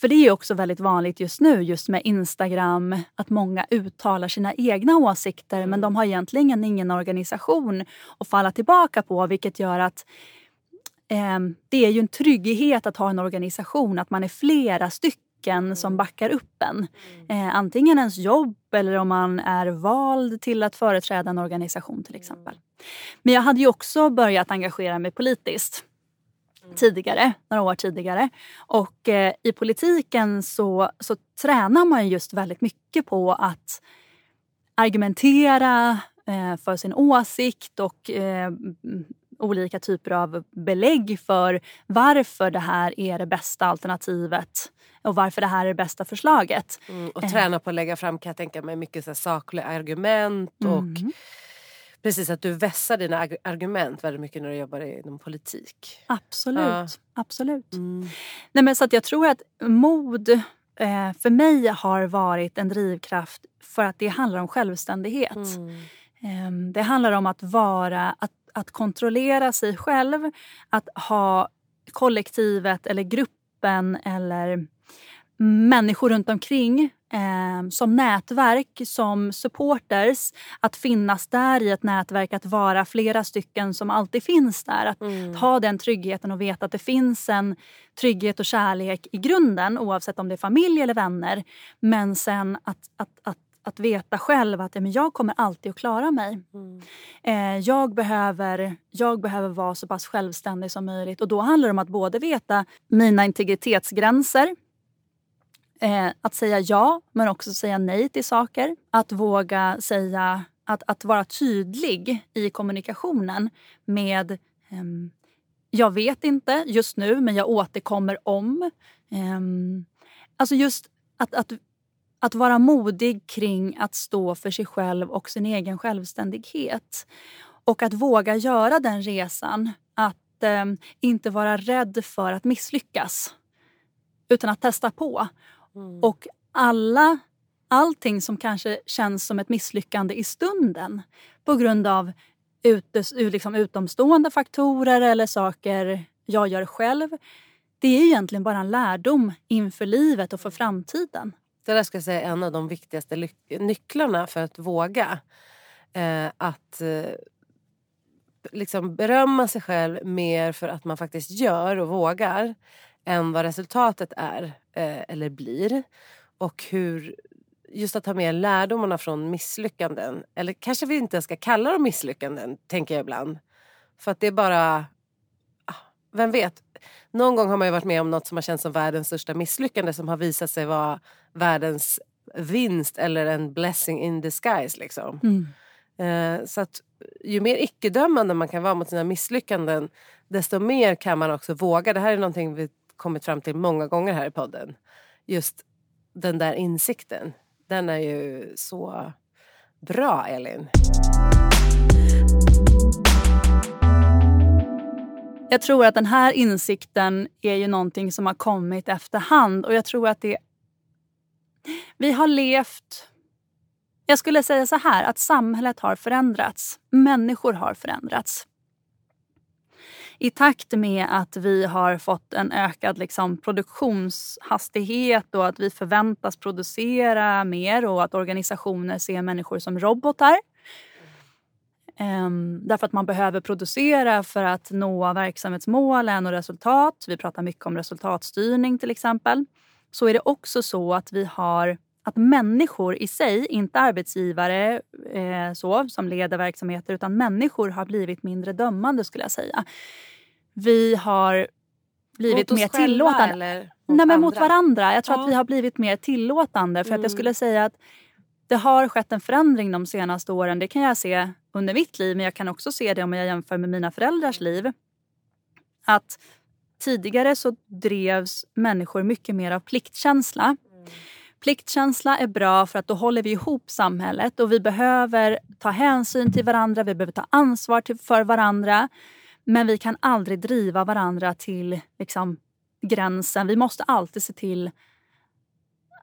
För det är också väldigt vanligt just nu, just med Instagram, att många uttalar sina egna åsikter men mm. de har egentligen ingen organisation att falla tillbaka på vilket gör att eh, det är ju en trygghet att ha en organisation, att man är flera stycken mm. som backar upp en. Mm. Eh, antingen ens jobb eller om man är vald till att företräda en organisation till exempel. Men jag hade ju också börjat engagera mig politiskt tidigare, några år tidigare. Och eh, i politiken så, så tränar man just väldigt mycket på att argumentera eh, för sin åsikt och eh, olika typer av belägg för varför det här är det bästa alternativet och varför det här är det bästa förslaget. Mm, och träna på att lägga fram kan jag tänka mig mycket så sakliga argument och mm. Precis, att du vässar dina argument väldigt mycket när du jobbar inom politik. Absolut. Ja. absolut. Mm. Nej, men så att jag tror att mod eh, för mig har varit en drivkraft för att det handlar om självständighet. Mm. Eh, det handlar om att vara, att, att kontrollera sig själv, att ha kollektivet eller gruppen eller människor runt omkring eh, som nätverk, som supporters. Att finnas där i ett nätverk, att vara flera stycken som alltid finns där. Att mm. ha den tryggheten och veta att det finns en trygghet och kärlek i grunden oavsett om det är familj eller vänner. Men sen att, att, att att veta själv att ja, men jag kommer alltid att klara mig. Mm. Eh, jag, behöver, jag behöver vara så pass självständig som möjligt. Och Då handlar det om att både veta mina integritetsgränser Eh, att säga ja, men också säga nej till saker. Att våga säga, att, att vara tydlig i kommunikationen med eh, jag vet inte just nu, men jag återkommer om. Um, alltså just att, att, att vara modig kring att stå för sig själv och sin egen självständighet. Och att våga göra den resan. Att um, inte vara rädd för att misslyckas. Utan att testa på. Mm. Och alla, allting som kanske känns som ett misslyckande i stunden på grund av utes, liksom utomstående faktorer eller saker jag gör själv. Det är egentligen bara en lärdom inför livet och för framtiden. Det där ska jag säga är en av de viktigaste nycklarna för att våga. Eh, att eh, liksom berömma sig själv mer för att man faktiskt gör och vågar än vad resultatet är eh, eller blir. Och hur just att ta med lärdomarna från misslyckanden. Eller kanske vi inte ska kalla dem misslyckanden, tänker jag ibland. För att det är bara... Ah, vem vet? Någon gång har man ju varit med om något som har känts som världens största misslyckande som har visat sig vara världens vinst eller en blessing in disguise. Liksom. Mm. Eh, så att ju mer icke-dömande man kan vara mot sina misslyckanden desto mer kan man också våga. Det här är någonting vi kommit fram till många gånger här i podden. Just den där insikten. Den är ju så bra, Elin. Jag tror att den här insikten är ju någonting som har kommit efterhand och jag tror att det... Vi har levt... Jag skulle säga så här, att samhället har förändrats. Människor har förändrats i takt med att vi har fått en ökad liksom, produktionshastighet och att vi förväntas producera mer och att organisationer ser människor som robotar. Um, därför att man behöver producera för att nå verksamhetsmålen och resultat. Vi pratar mycket om resultatstyrning till exempel. Så är det också så att vi har att människor i sig, inte arbetsgivare eh, så, som leder verksamheter, utan människor har blivit mindre dömande skulle jag säga. Vi har blivit mer tillåtande. Eller mot Nej, men mot varandra. Jag tror ja. att vi har blivit mer tillåtande. För mm. att jag mm. skulle säga att det har skett en förändring de senaste åren. Det kan jag se under mitt liv, men jag kan också se det om jag jämför med mina föräldrars liv. Att tidigare så drevs människor mycket mer av pliktkänsla. Mm. Pliktkänsla är bra för att då håller vi ihop samhället och vi behöver ta hänsyn till varandra, vi behöver ta ansvar till, för varandra. Men vi kan aldrig driva varandra till liksom, gränsen. Vi måste alltid se till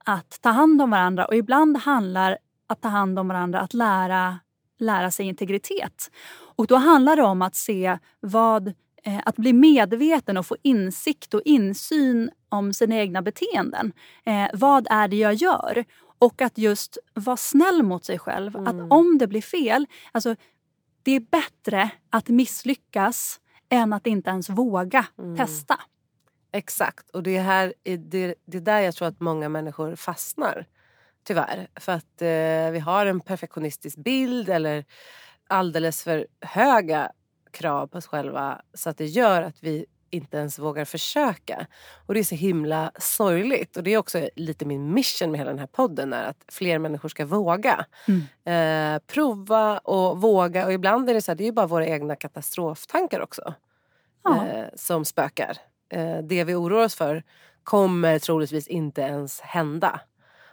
att ta hand om varandra. Och ibland handlar att ta hand om varandra att lära, lära sig integritet. Och då handlar det om att se vad eh, att bli medveten och få insikt och insyn om sina egna beteenden. Eh, vad är det jag gör? Och att just vara snäll mot sig själv. Mm. Att om det blir fel, alltså det är bättre att misslyckas än att inte ens våga mm. testa. Exakt, och det är, här, det, det är där jag tror att många människor fastnar. Tyvärr. För att eh, vi har en perfektionistisk bild eller alldeles för höga krav på oss själva så att det gör att vi inte ens vågar försöka. Och det är så himla sorgligt. Och det är också lite min mission med hela den här podden. Är att fler människor ska våga. Mm. Eh, prova och våga. Och ibland är det så här, det är bara våra egna katastroftankar också. Ja. Eh, som spökar. Eh, det vi oroar oss för kommer troligtvis inte ens hända.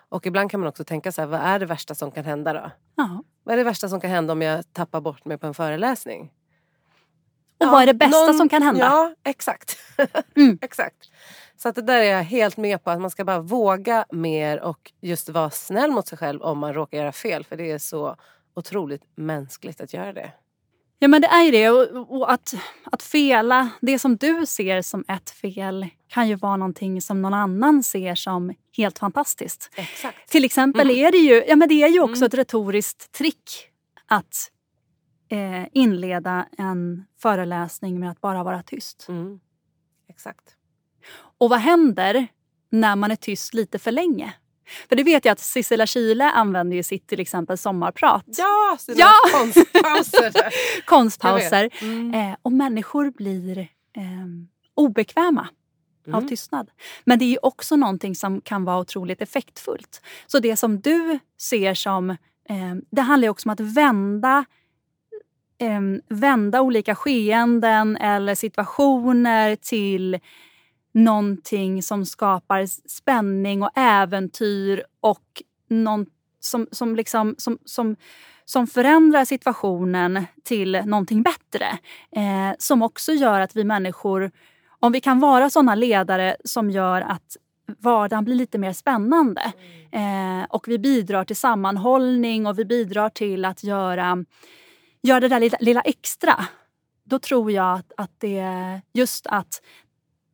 Och ibland kan man också tänka så här, vad är det värsta som kan hända då? Ja. Vad är det värsta som kan hända om jag tappar bort mig på en föreläsning? Och ja, vad är det bästa någon, som kan hända? Ja, exakt. Mm. exakt. Så att det där är jag helt med på. Att man ska bara våga mer och just vara snäll mot sig själv om man råkar göra fel. För det är så otroligt mänskligt att göra det. Ja men det är ju det. Och, och, att, att fela, det som du ser som ett fel kan ju vara någonting som någon annan ser som helt fantastiskt. Exakt. Till exempel mm. är det ju, ja, men det är ju också mm. ett retoriskt trick att eh, inleda en föreläsning med att bara vara tyst. Mm. Exakt. Och vad händer när man är tyst lite för länge? För det vet jag att Sissela Kyle använder ju sitt till exempel sommarprat. Ja, sina ja! konstpauser. konstpauser. Mm. Eh, och människor blir eh, obekväma mm. av tystnad. Men det är också någonting som kan vara otroligt effektfullt. Så det som du ser som... Eh, det handlar också om att vända eh, vända olika skeenden eller situationer till någonting som skapar spänning och äventyr och någon som, som, liksom, som, som, som förändrar situationen till någonting bättre. Eh, som också gör att vi människor, om vi kan vara såna ledare som gör att vardagen blir lite mer spännande. Eh, och vi bidrar till sammanhållning och vi bidrar till att göra, göra det där lilla, lilla extra. Då tror jag att, att det just att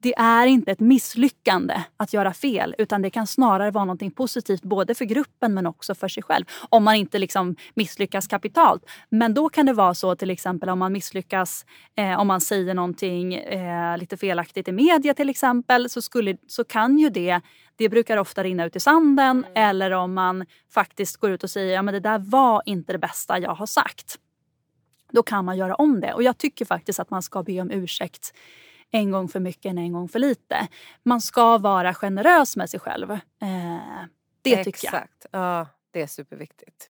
det är inte ett misslyckande att göra fel utan det kan snarare vara något positivt både för gruppen men också för sig själv. Om man inte liksom misslyckas kapitalt. Men då kan det vara så till exempel om man misslyckas eh, om man säger någonting eh, lite felaktigt i media till exempel så, skulle, så kan ju det det brukar ofta rinna ut i sanden mm. eller om man faktiskt går ut och säger ja, det där var inte det bästa jag har sagt. Då kan man göra om det och jag tycker faktiskt att man ska be om ursäkt en gång för mycket än en gång för lite. Man ska vara generös med sig själv. Eh, det Exakt. tycker jag. Exakt. Ja, det är superviktigt.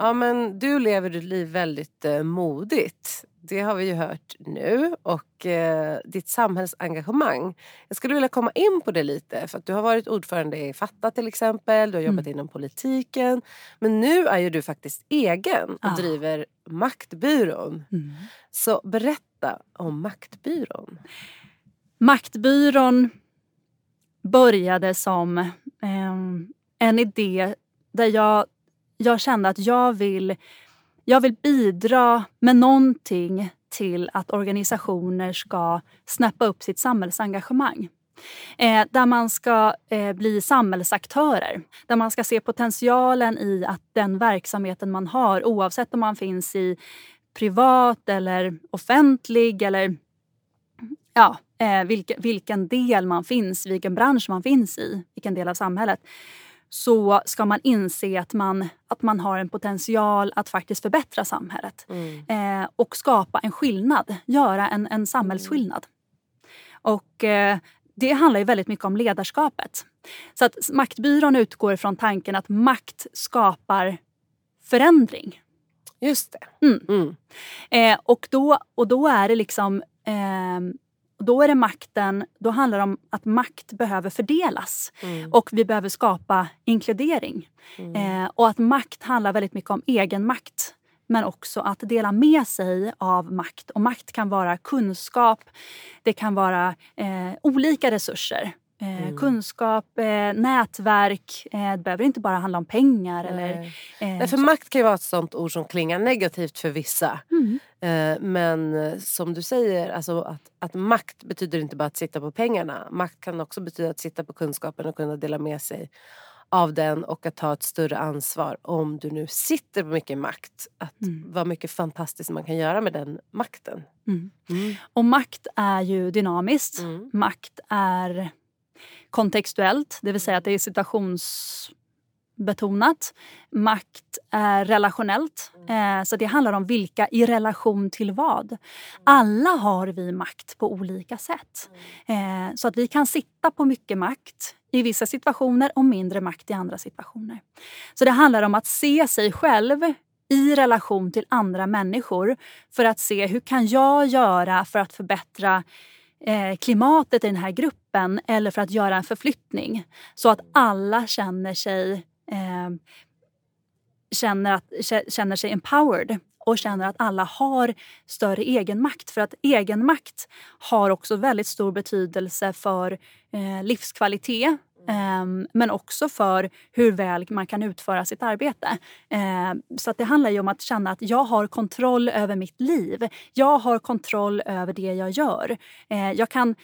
Ja men du lever ditt liv väldigt eh, modigt. Det har vi ju hört nu. Och eh, ditt samhällsengagemang. Jag skulle vilja komma in på det lite. För att Du har varit ordförande i Fatta till exempel. Du har jobbat mm. inom politiken. Men nu är ju du faktiskt egen och ah. driver Maktbyrån. Mm. Så berätta om Maktbyrån. Maktbyrån började som eh, en idé där jag, jag kände att jag vill jag vill bidra med någonting till att organisationer ska snappa upp sitt samhällsengagemang. Eh, där man ska eh, bli samhällsaktörer. Där man ska se potentialen i att den verksamheten man har oavsett om man finns i privat eller offentlig eller ja, eh, vilken, vilken del man finns vilken bransch man finns i, vilken del av samhället så ska man inse att man, att man har en potential att faktiskt förbättra samhället. Mm. Eh, och skapa en skillnad, göra en, en samhällsskillnad. Och eh, det handlar ju väldigt mycket om ledarskapet. Så att Maktbyrån utgår från tanken att makt skapar förändring. Just det. Mm. Mm. Eh, och, då, och då är det liksom eh, då är det makten, då handlar det om att makt behöver fördelas. Mm. Och vi behöver skapa inkludering. Mm. Eh, och att makt handlar väldigt mycket om egen makt. Men också att dela med sig av makt. Och makt kan vara kunskap, det kan vara eh, olika resurser. Eh, mm. Kunskap, eh, nätverk. Eh, det behöver inte bara handla om pengar. Nej. Eller, eh, Nej, för makt kan ju vara ett sånt ord som klingar negativt för vissa. Mm. Eh, men eh, som du säger, alltså att, att makt betyder inte bara att sitta på pengarna. Makt kan också betyda att sitta på kunskapen och kunna dela med sig av den och att ta ett större ansvar om du nu sitter på mycket makt. Att mm. Vad mycket fantastiskt man kan göra med den makten. Mm. Mm. Och makt är ju dynamiskt. Mm. Makt är kontextuellt, det vill säga att det är situationsbetonat. Makt är relationellt, eh, så det handlar om vilka i relation till vad. Alla har vi makt på olika sätt. Eh, så att vi kan sitta på mycket makt i vissa situationer och mindre makt i andra situationer. Så det handlar om att se sig själv i relation till andra människor för att se hur kan jag göra för att förbättra eh, klimatet i den här gruppen eller för att göra en förflyttning. Så att alla känner sig, eh, känner, att, känner sig empowered och känner att alla har större egenmakt. För att egenmakt har också väldigt stor betydelse för eh, livskvalitet eh, men också för hur väl man kan utföra sitt arbete. Eh, så det handlar ju om att känna att jag har kontroll över mitt liv. Jag har kontroll över det jag gör. Eh, jag, kan,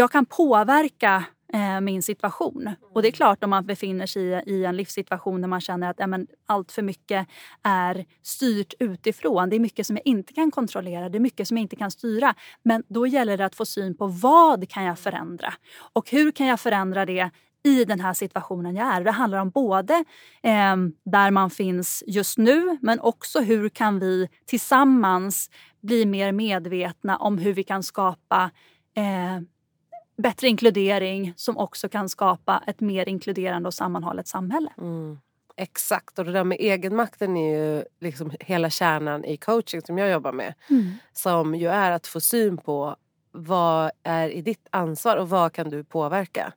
jag kan påverka eh, min situation. Och det är klart om man befinner sig i, i en livssituation där man känner att ja, men, allt för mycket är styrt utifrån. Det är mycket som jag inte kan kontrollera, det är mycket som jag inte kan styra. Men då gäller det att få syn på vad kan jag förändra? Och hur kan jag förändra det i den här situationen jag är. Det handlar om både eh, där man finns just nu men också hur kan vi tillsammans bli mer medvetna om hur vi kan skapa eh, bättre inkludering som också kan skapa ett mer inkluderande och sammanhållet samhälle. Mm. Exakt, och det där med egenmakten är ju liksom hela kärnan i coaching som jag jobbar med. Mm. Som ju är att få syn på vad är i ditt ansvar och vad kan du påverka.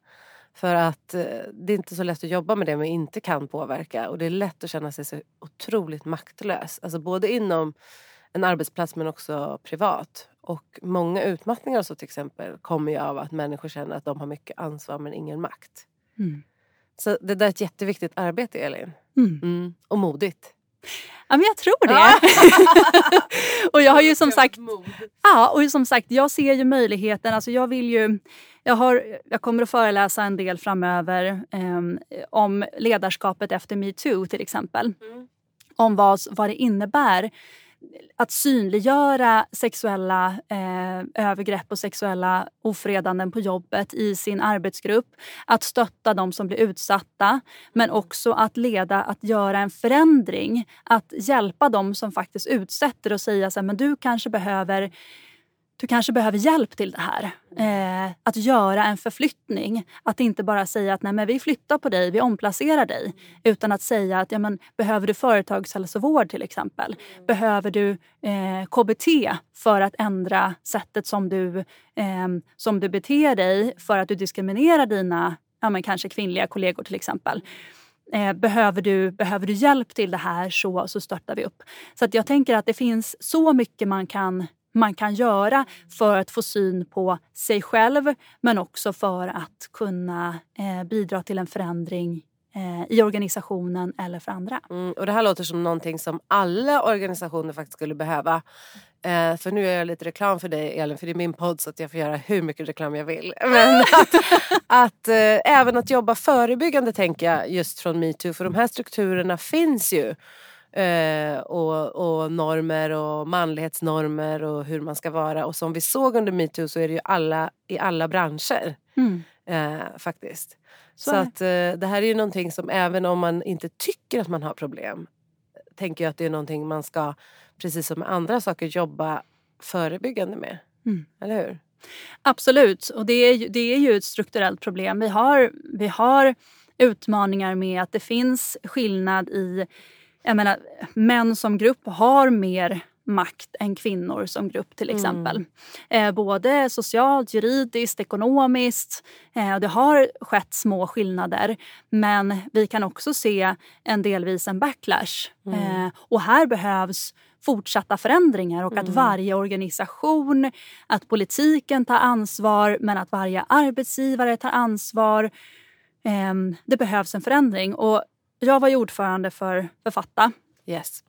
För att eh, det är inte så lätt att jobba med det man inte kan påverka och det är lätt att känna sig så otroligt maktlös. Alltså både inom en arbetsplats men också privat. Och många utmattningar så till exempel kommer ju av att människor känner att de har mycket ansvar men ingen makt. Mm. Så det där är ett jätteviktigt arbete Elin. Mm. Mm. Och modigt. Ja, men jag tror det. och jag har ju som sagt, ja, och som sagt, jag ser ju möjligheten. Alltså jag vill ju, jag, har, jag kommer att föreläsa en del framöver eh, om ledarskapet efter metoo till exempel. Mm. Om vad, vad det innebär att synliggöra sexuella eh, övergrepp och sexuella ofredanden på jobbet i sin arbetsgrupp. Att stötta de som blir utsatta, men också att leda, att göra en förändring. Att hjälpa de som faktiskt utsätter och säga så här, men du kanske behöver du kanske behöver hjälp till det här. Eh, att göra en förflyttning. Att inte bara säga att Nej, men vi flyttar på dig, vi omplacerar dig. Utan att säga att ja, men, behöver du företagshälsovård till exempel? Behöver du eh, KBT för att ändra sättet som du, eh, som du beter dig för att du diskriminerar dina ja, men, kanske kvinnliga kollegor till exempel. Eh, behöver, du, behöver du hjälp till det här så, så stöttar vi upp. Så att jag tänker att det finns så mycket man kan man kan göra för att få syn på sig själv men också för att kunna eh, bidra till en förändring eh, i organisationen eller för andra. Mm, och det här låter som någonting som alla organisationer faktiskt skulle behöva. Eh, för nu gör jag lite reklam för dig Elin, för det är min podd så att jag får göra hur mycket reklam jag vill. Men att, att eh, även att jobba förebyggande tänker jag just från metoo, för de här strukturerna finns ju. Eh, och, och, normer och manlighetsnormer och hur man ska vara. Och som vi såg under metoo så är det ju alla i alla branscher. Mm. Eh, faktiskt. Så, Så att eh, det här är ju någonting som även om man inte tycker att man har problem tänker jag att det är någonting man ska, precis som med andra saker, jobba förebyggande med. Mm. Eller hur? Absolut, och det är, ju, det är ju ett strukturellt problem. Vi har, vi har utmaningar med att det finns skillnad i jag menar, män som grupp har mer makt än kvinnor som grupp till exempel. Mm. Eh, både socialt, juridiskt, ekonomiskt. Eh, det har skett små skillnader men vi kan också se en delvis en backlash. Mm. Eh, och här behövs fortsatta förändringar och mm. att varje organisation, att politiken tar ansvar men att varje arbetsgivare tar ansvar. Ehm, det behövs en förändring. Och jag var ju ordförande för Författa. Yes.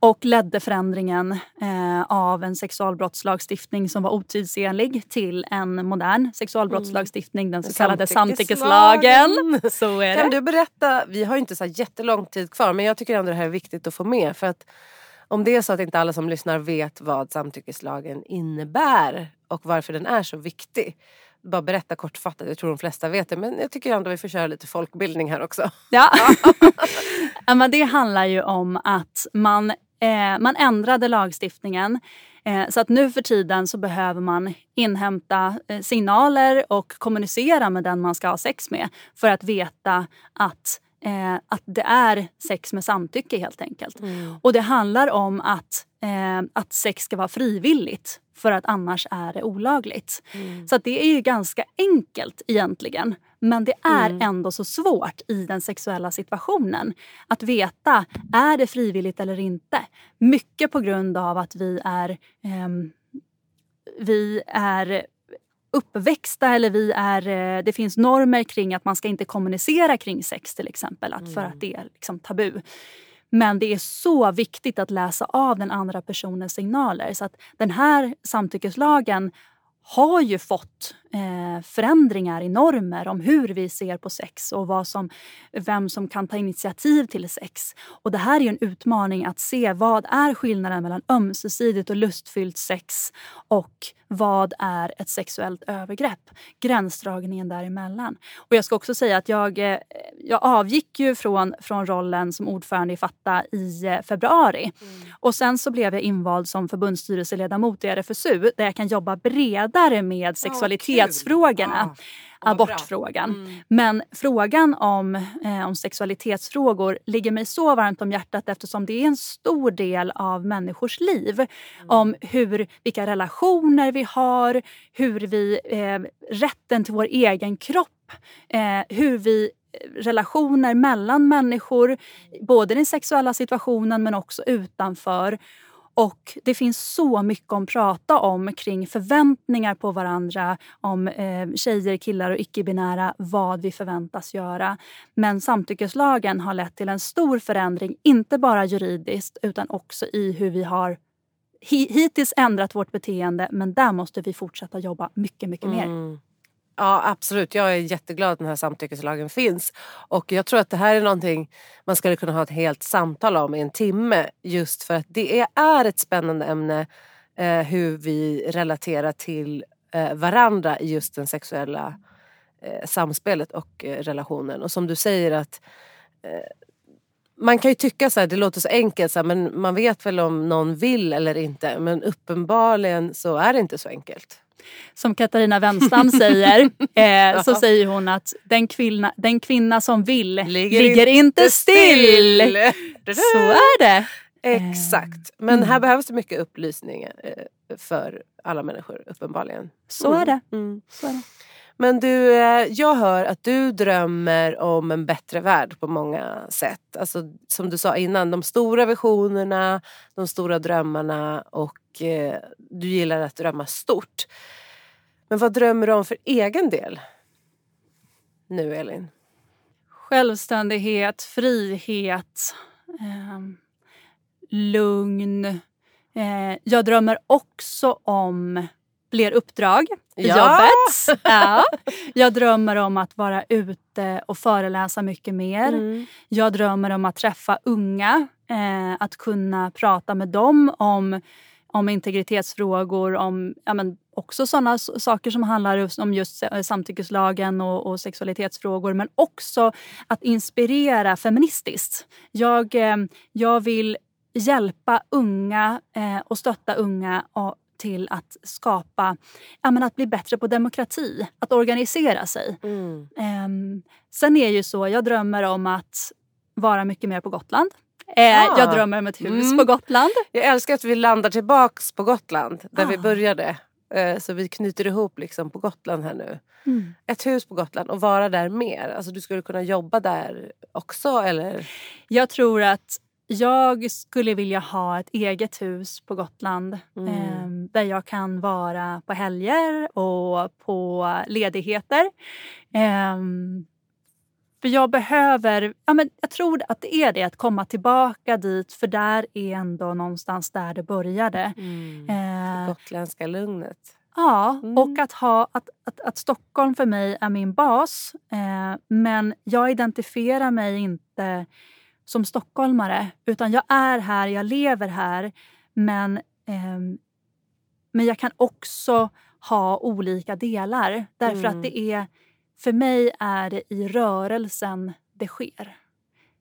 Och ledde förändringen eh, av en sexualbrottslagstiftning som var otidsenlig till en modern sexualbrottslagstiftning, mm. den så kallade samtyckeslagen. Så är kan du berätta, vi har inte så jättelång tid kvar men jag tycker ändå det här är viktigt att få med. För att om det är så att inte alla som lyssnar vet vad samtyckeslagen innebär och varför den är så viktig bara berätta kortfattat, jag tror de flesta vet det men jag tycker ändå vi får köra lite folkbildning här också. Ja, ja men det handlar ju om att man, eh, man ändrade lagstiftningen eh, så att nu för tiden så behöver man inhämta eh, signaler och kommunicera med den man ska ha sex med för att veta att eh, att det är sex med samtycke helt enkelt. Mm. Och det handlar om att, eh, att sex ska vara frivilligt för att annars är det olagligt. Mm. Så det är ju ganska enkelt egentligen. Men det är mm. ändå så svårt i den sexuella situationen att veta, är det frivilligt eller inte? Mycket på grund av att vi är, eh, vi är uppväxta eller vi är, eh, det finns normer kring att man ska inte kommunicera kring sex till exempel. Att, För att mm. det är liksom tabu. Men det är så viktigt att läsa av den andra personens signaler. Så att den här samtyckeslagen har ju fått eh, förändringar i normer om hur vi ser på sex och vad som, vem som kan ta initiativ till sex. Och Det här är en utmaning att se vad är skillnaden mellan ömsesidigt och lustfyllt sex och vad är ett sexuellt övergrepp? Gränsdragningen däremellan. Och jag ska också säga att jag, eh, jag avgick ju från, från rollen som ordförande i Fatta i eh, februari. Mm. Och sen så blev jag invald som förbundsstyrelseledamot i RFSU där jag kan jobba bredare bredare med sexualitetsfrågorna. Oh, abortfrågan. Mm. Men frågan om, eh, om sexualitetsfrågor ligger mig så varmt om hjärtat eftersom det är en stor del av människors liv. Mm. Om hur, vilka relationer vi har, hur vi, eh, rätten till vår egen kropp, eh, hur vi relationer mellan människor, både den sexuella situationen men också utanför. Och det finns så mycket att prata om kring förväntningar på varandra, om eh, tjejer, killar och icke-binära, vad vi förväntas göra. Men samtyckeslagen har lett till en stor förändring, inte bara juridiskt utan också i hur vi har hittills ändrat vårt beteende. Men där måste vi fortsätta jobba mycket, mycket mer. Mm. Ja absolut, jag är jätteglad att den här samtyckeslagen finns. Och jag tror att det här är någonting man skulle kunna ha ett helt samtal om i en timme. Just för att det är ett spännande ämne eh, hur vi relaterar till eh, varandra i just den sexuella eh, samspelet och eh, relationen. Och som du säger att eh, man kan ju tycka så här, det låter så enkelt, så här, men man vet väl om någon vill eller inte. Men uppenbarligen så är det inte så enkelt som Katarina Wenstam säger, eh, så säger hon att den kvinna, den kvinna som vill ligger, ligger inte still. still. Så är det. Exakt. Men mm. här behövs det mycket upplysning eh, för alla människor uppenbarligen. Så är det. Mm. Så är det. Men du, eh, jag hör att du drömmer om en bättre värld på många sätt. Alltså, som du sa innan, de stora visionerna, de stora drömmarna och eh, du gillar att drömma stort. Men vad drömmer du om för egen del? Nu Elin? Självständighet, frihet, eh, lugn. Eh, jag drömmer också om fler uppdrag i ja. jobbet. Ja. Jag drömmer om att vara ute och föreläsa mycket mer. Mm. Jag drömmer om att träffa unga, eh, att kunna prata med dem om, om integritetsfrågor, om ja, men också sådana saker som handlar om just samtyckeslagen och, och sexualitetsfrågor men också att inspirera feministiskt. Jag, eh, jag vill hjälpa unga eh, och stötta unga och till att skapa, ja, men att bli bättre på demokrati, att organisera sig. Mm. Um, sen är ju så, jag drömmer om att vara mycket mer på Gotland. Eh, ah. Jag drömmer om ett hus mm. på Gotland. Jag älskar att vi landar tillbaks på Gotland där ah. vi började. Eh, så vi knyter ihop liksom på Gotland här nu. Mm. Ett hus på Gotland och vara där mer. Alltså du skulle kunna jobba där också eller? Jag tror att jag skulle vilja ha ett eget hus på Gotland mm. eh, där jag kan vara på helger och på ledigheter. För jag behöver, ja men jag tror att det är det, att komma tillbaka dit för där är ändå någonstans där det började. Mm. Eh, det gotländska lugnet. Ja, mm. och att, ha, att, att, att, Stockholm för mig är min bas. Eh, men jag identifierar mig inte som stockholmare. Utan jag är här, jag lever här. Men, eh, men jag kan också ha olika delar. Därför mm. att det är, för mig är det i rörelsen det sker.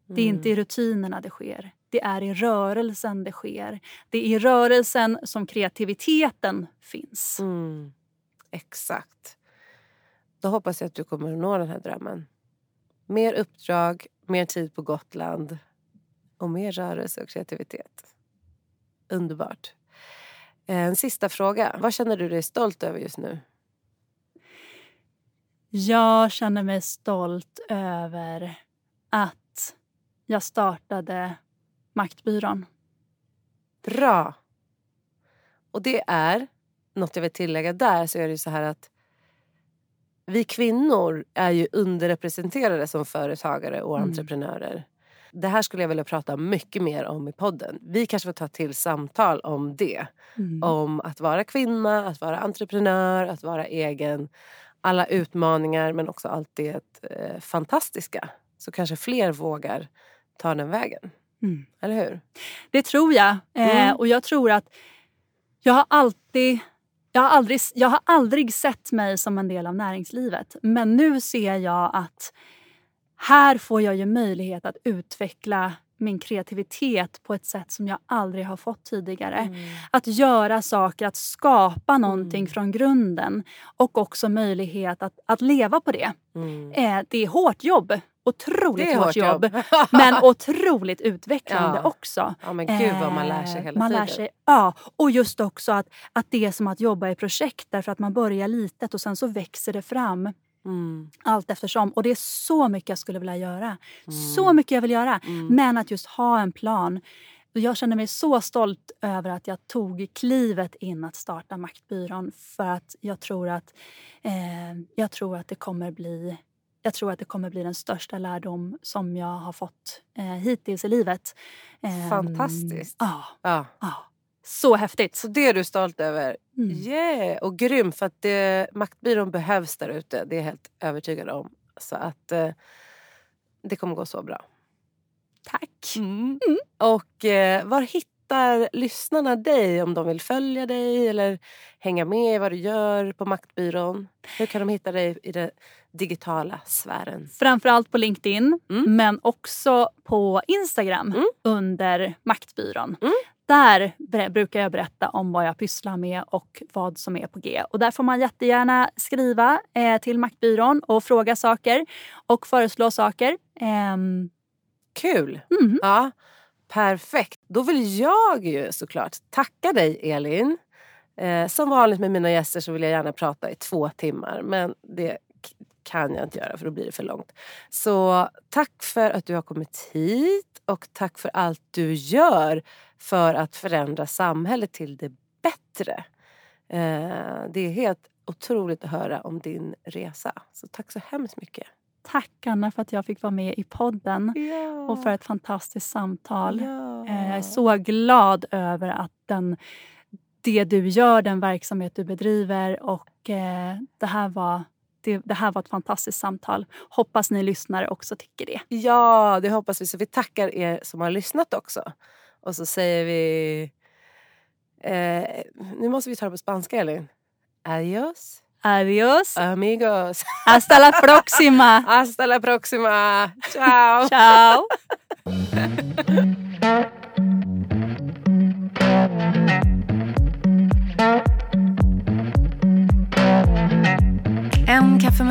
Det är inte i mm. rutinerna det sker. Det är i rörelsen det sker. Det är i rörelsen som kreativiteten finns. Mm. Exakt. Då hoppas jag att du kommer att nå den här drömmen. Mer uppdrag, mer tid på Gotland och mer rörelse och kreativitet. Underbart. En sista fråga. Vad känner du dig stolt över just nu? Jag känner mig stolt över att jag startade Maktbyrån. Bra! Och det är, något jag vill tillägga där, så är det så här att vi kvinnor är ju underrepresenterade som företagare och mm. entreprenörer. Det här skulle jag vilja prata mycket mer om i podden. Vi kanske får ta till samtal om det. Mm. Om att vara kvinna, att vara entreprenör, att vara egen. Alla utmaningar men också allt det eh, fantastiska. Så kanske fler vågar ta den vägen. Mm. Eller hur? Det tror jag. Eh, mm. och jag tror att jag har alltid jag har, aldrig, jag har aldrig sett mig som en del av näringslivet. Men nu ser jag att här får jag ju möjlighet att utveckla min kreativitet på ett sätt som jag aldrig har fått tidigare. Mm. Att göra saker, att skapa någonting mm. från grunden och också möjlighet att, att leva på det. Mm. Eh, det är hårt jobb. Otroligt hårt, hårt jobb. jobb. men otroligt utvecklande ja. också. Ja men gud vad man lär sig hela man tiden. Lär sig, ja, och just också att, att det är som att jobba i projekt därför att man börjar litet och sen så växer det fram. Mm. Allt eftersom. Och det är så mycket jag skulle vilja göra. Mm. Så mycket jag vill göra. Mm. Men att just ha en plan. Jag känner mig så stolt över att jag tog klivet in att starta Maktbyrån. För att jag tror att, eh, jag tror att det kommer bli jag tror att det kommer bli den största lärdom som jag har fått eh, hittills i livet. Eh, Fantastiskt. Ja. ja. ja. Så häftigt. Så det är du stolt över. Mm. Yeah! Och grym för att det, Maktbyrån behövs där ute. Det är jag helt övertygad om. Så att eh, det kommer gå så bra. Tack. Mm. Mm. Och eh, var hittar lyssnarna dig om de vill följa dig eller hänga med i vad du gör på Maktbyrån? Hur kan de hitta dig i den digitala sfären? Framförallt på LinkedIn mm. men också på Instagram mm. under Maktbyrån. Där brukar jag berätta om vad jag pysslar med och vad som är på G. Och där får man jättegärna skriva eh, till Maktbyrån och fråga saker och föreslå saker. Eh, Kul! Mm. Ja, perfekt. Då vill jag ju såklart tacka dig Elin. Eh, som vanligt med mina gäster så vill jag gärna prata i två timmar men det kan jag inte göra för då blir det för långt. Så tack för att du har kommit hit och tack för allt du gör för att förändra samhället till det bättre. Eh, det är helt otroligt att höra om din resa. Så tack så hemskt mycket. Tack Anna för att jag fick vara med i podden ja. och för ett fantastiskt samtal. Ja. Eh, jag är så glad över att den, det du gör, den verksamhet du bedriver och eh, det här var det, det, här var ett fantastiskt samtal. Hoppas ni lyssnare också tycker det. Ja, det hoppas vi. Så vi tackar er som har lyssnat också. Och så säger vi... Eh, nu måste vi ta det på spanska, Elin. Adios. Adios. Amigos. Hasta la próxima. Hasta la próxima. Ciao. Ciao.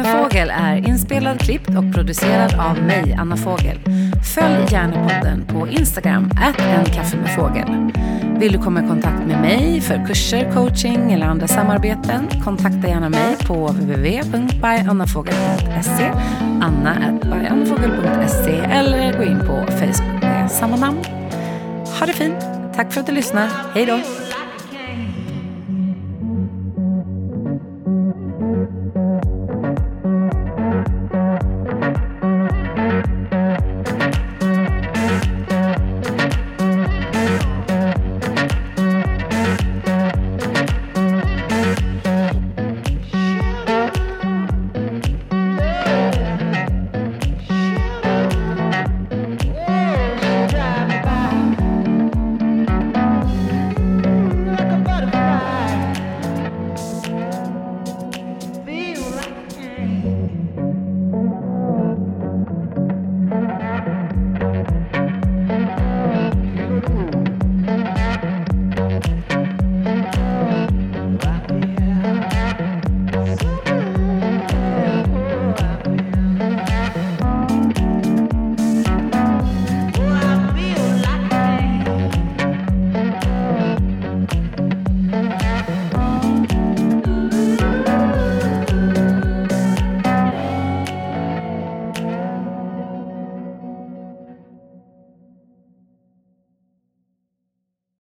med fågel är inspelad, klippt och producerad av mig, Anna Fågel. Följ gärna podden på Instagram, en kaffe med fågel. Vill du komma i kontakt med mig för kurser, coaching eller andra samarbeten? Kontakta gärna mig på www.byannafogel.se anna.byannafogel.se eller gå in på Facebook med samma namn. Ha det fint! Tack för att du lyssnar. Hej då!